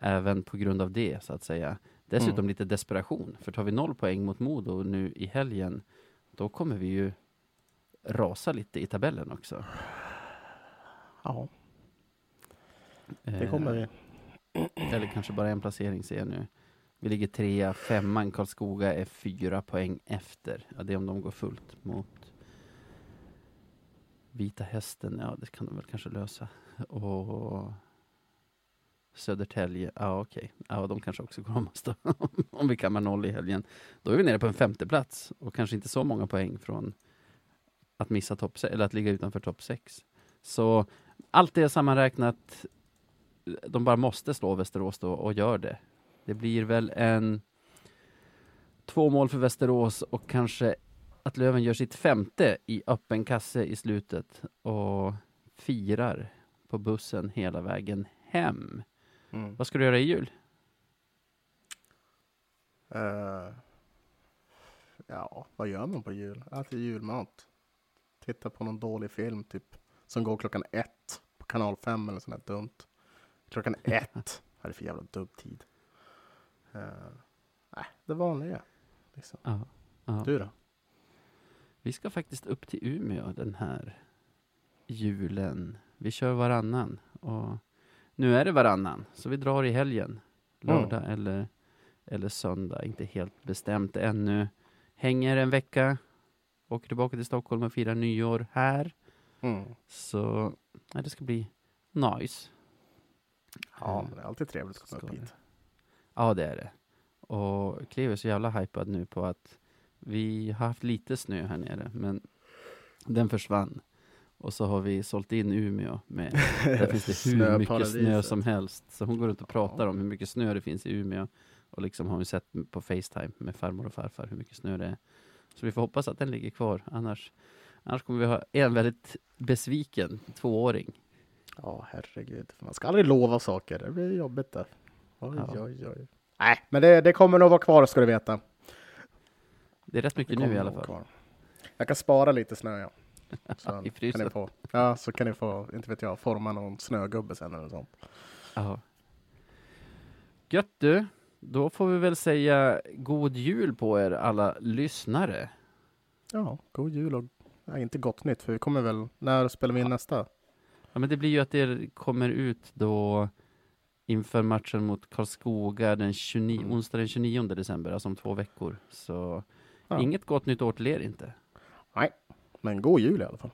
även på grund av det, så att säga. Dessutom Mm. lite desperation, för tar vi noll poäng mot Modo nu i helgen, då kommer vi ju rasa lite i tabellen också. Ja, det Eh, kommer vi. Eller kanske bara en placering ser jag nu. Vi ligger trea, femman, Karlskoga är fyra poäng efter. Ja, det är om de går fullt mot Vita Hästen, ja det kan de väl kanske lösa. Och Södertälje, ja okej. Ja, de kanske också går om oss *laughs* då. om vi kammar noll i helgen. Då är vi nere på en femte plats och kanske inte så många poäng från att missa topp eller att ligga utanför topp sex. Så allt det sammanräknat, de bara måste slå Västerås då och gör det. Det blir väl en två mål för Västerås och kanske att Löven gör sitt femte i öppen kasse i slutet och firar på bussen hela vägen hem. Mm. Vad ska du göra i jul? Eh, ja, vad gör man på jul? Äter julmat. Titta på någon dålig film typ som går klockan ett på kanal 5 eller sånt där dumt. Klockan *laughs* ett. Vad är det för jävla dum tid? Uh, nej, det vanliga. Liksom. Ja, ja. Du då? Vi ska faktiskt upp till Umeå den här julen. Vi kör varannan och nu är det varannan, så vi drar i helgen. Lördag eller, eller söndag, inte helt bestämt ännu. Hänger en vecka, åker tillbaka till Stockholm och firar nyår här. Mm. Så ja, det ska bli nice. Ja, det är alltid trevligt att komma upp hit. Ja, det är det. Och Cleo är så jävla hypad nu på att vi har haft lite snö här nere, men den försvann. Och så har vi sålt in Umeå med, där finns det hur mycket snö som helst. Så hon går runt och pratar om hur mycket snö det finns i Umeå. Och liksom har vi sett på Facetime med farmor och farfar hur mycket snö det är. Så vi får hoppas att den ligger kvar, annars, annars kommer vi ha en väldigt besviken tvååring. Ja, herregud. Man ska aldrig lova saker. Det blir jobbigt där. Oj, Ja. oj, oj. Nej, men det, det kommer nog vara kvar ska du veta. Det är rätt mycket nu i alla fall. kvar. Jag kan spara lite snö, ja. *laughs* Så I frysen. Kan ni få, ja, så kan ni få, inte vet jag, forma någon snögubbe sen eller sånt. Ja. Gött du. Då får vi väl säga god jul på er alla lyssnare. Ja, god jul och ja, inte gott nytt, för vi kommer väl, när spelar vi in nästa? Ja, men det blir ju att det kommer ut då inför matchen mot Karlskoga den 29, Mm. onsdag den 29 december, alltså om två veckor. Så Ja. inget gott nytt år till er inte. Men god jul i alla fall.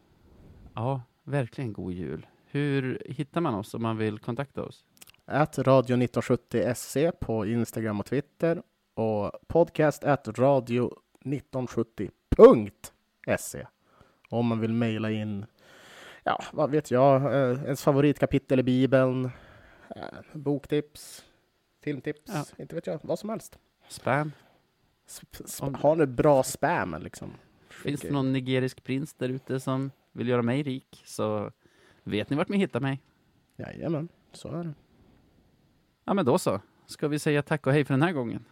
Ja, verkligen god jul. Hur hittar man oss om man vill kontakta oss? Ät radio 1970 SC på Instagram och Twitter och podcast at radio 1970.se om man vill mejla in, ja, vad vet jag, eh, ens favoritkapitel i Bibeln, eh, boktips, filmtips, Ja. inte vet jag, vad som helst. Spam? Sp- sp- Om- Har ni bra spam liksom? Finns det någon nigerisk prins där ute som vill göra mig rik så vet ni vart ni hittar mig. Jajamän, så är det. Ja, men då så. Ska vi säga tack och hej för den här gången?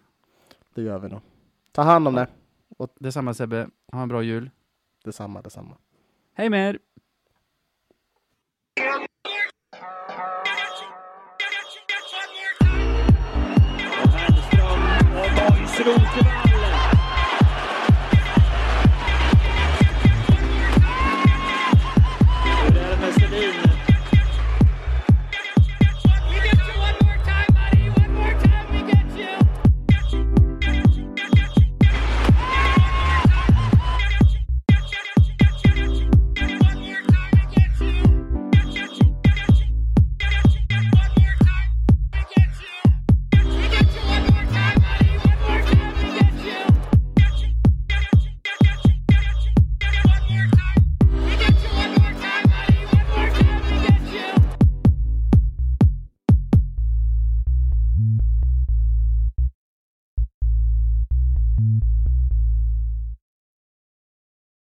Det gör vi nog. Ta hand om det. Detsamma Sebbe. Ha en bra jul. Detsamma, detsamma. Hej med er! Och och Rosenberg.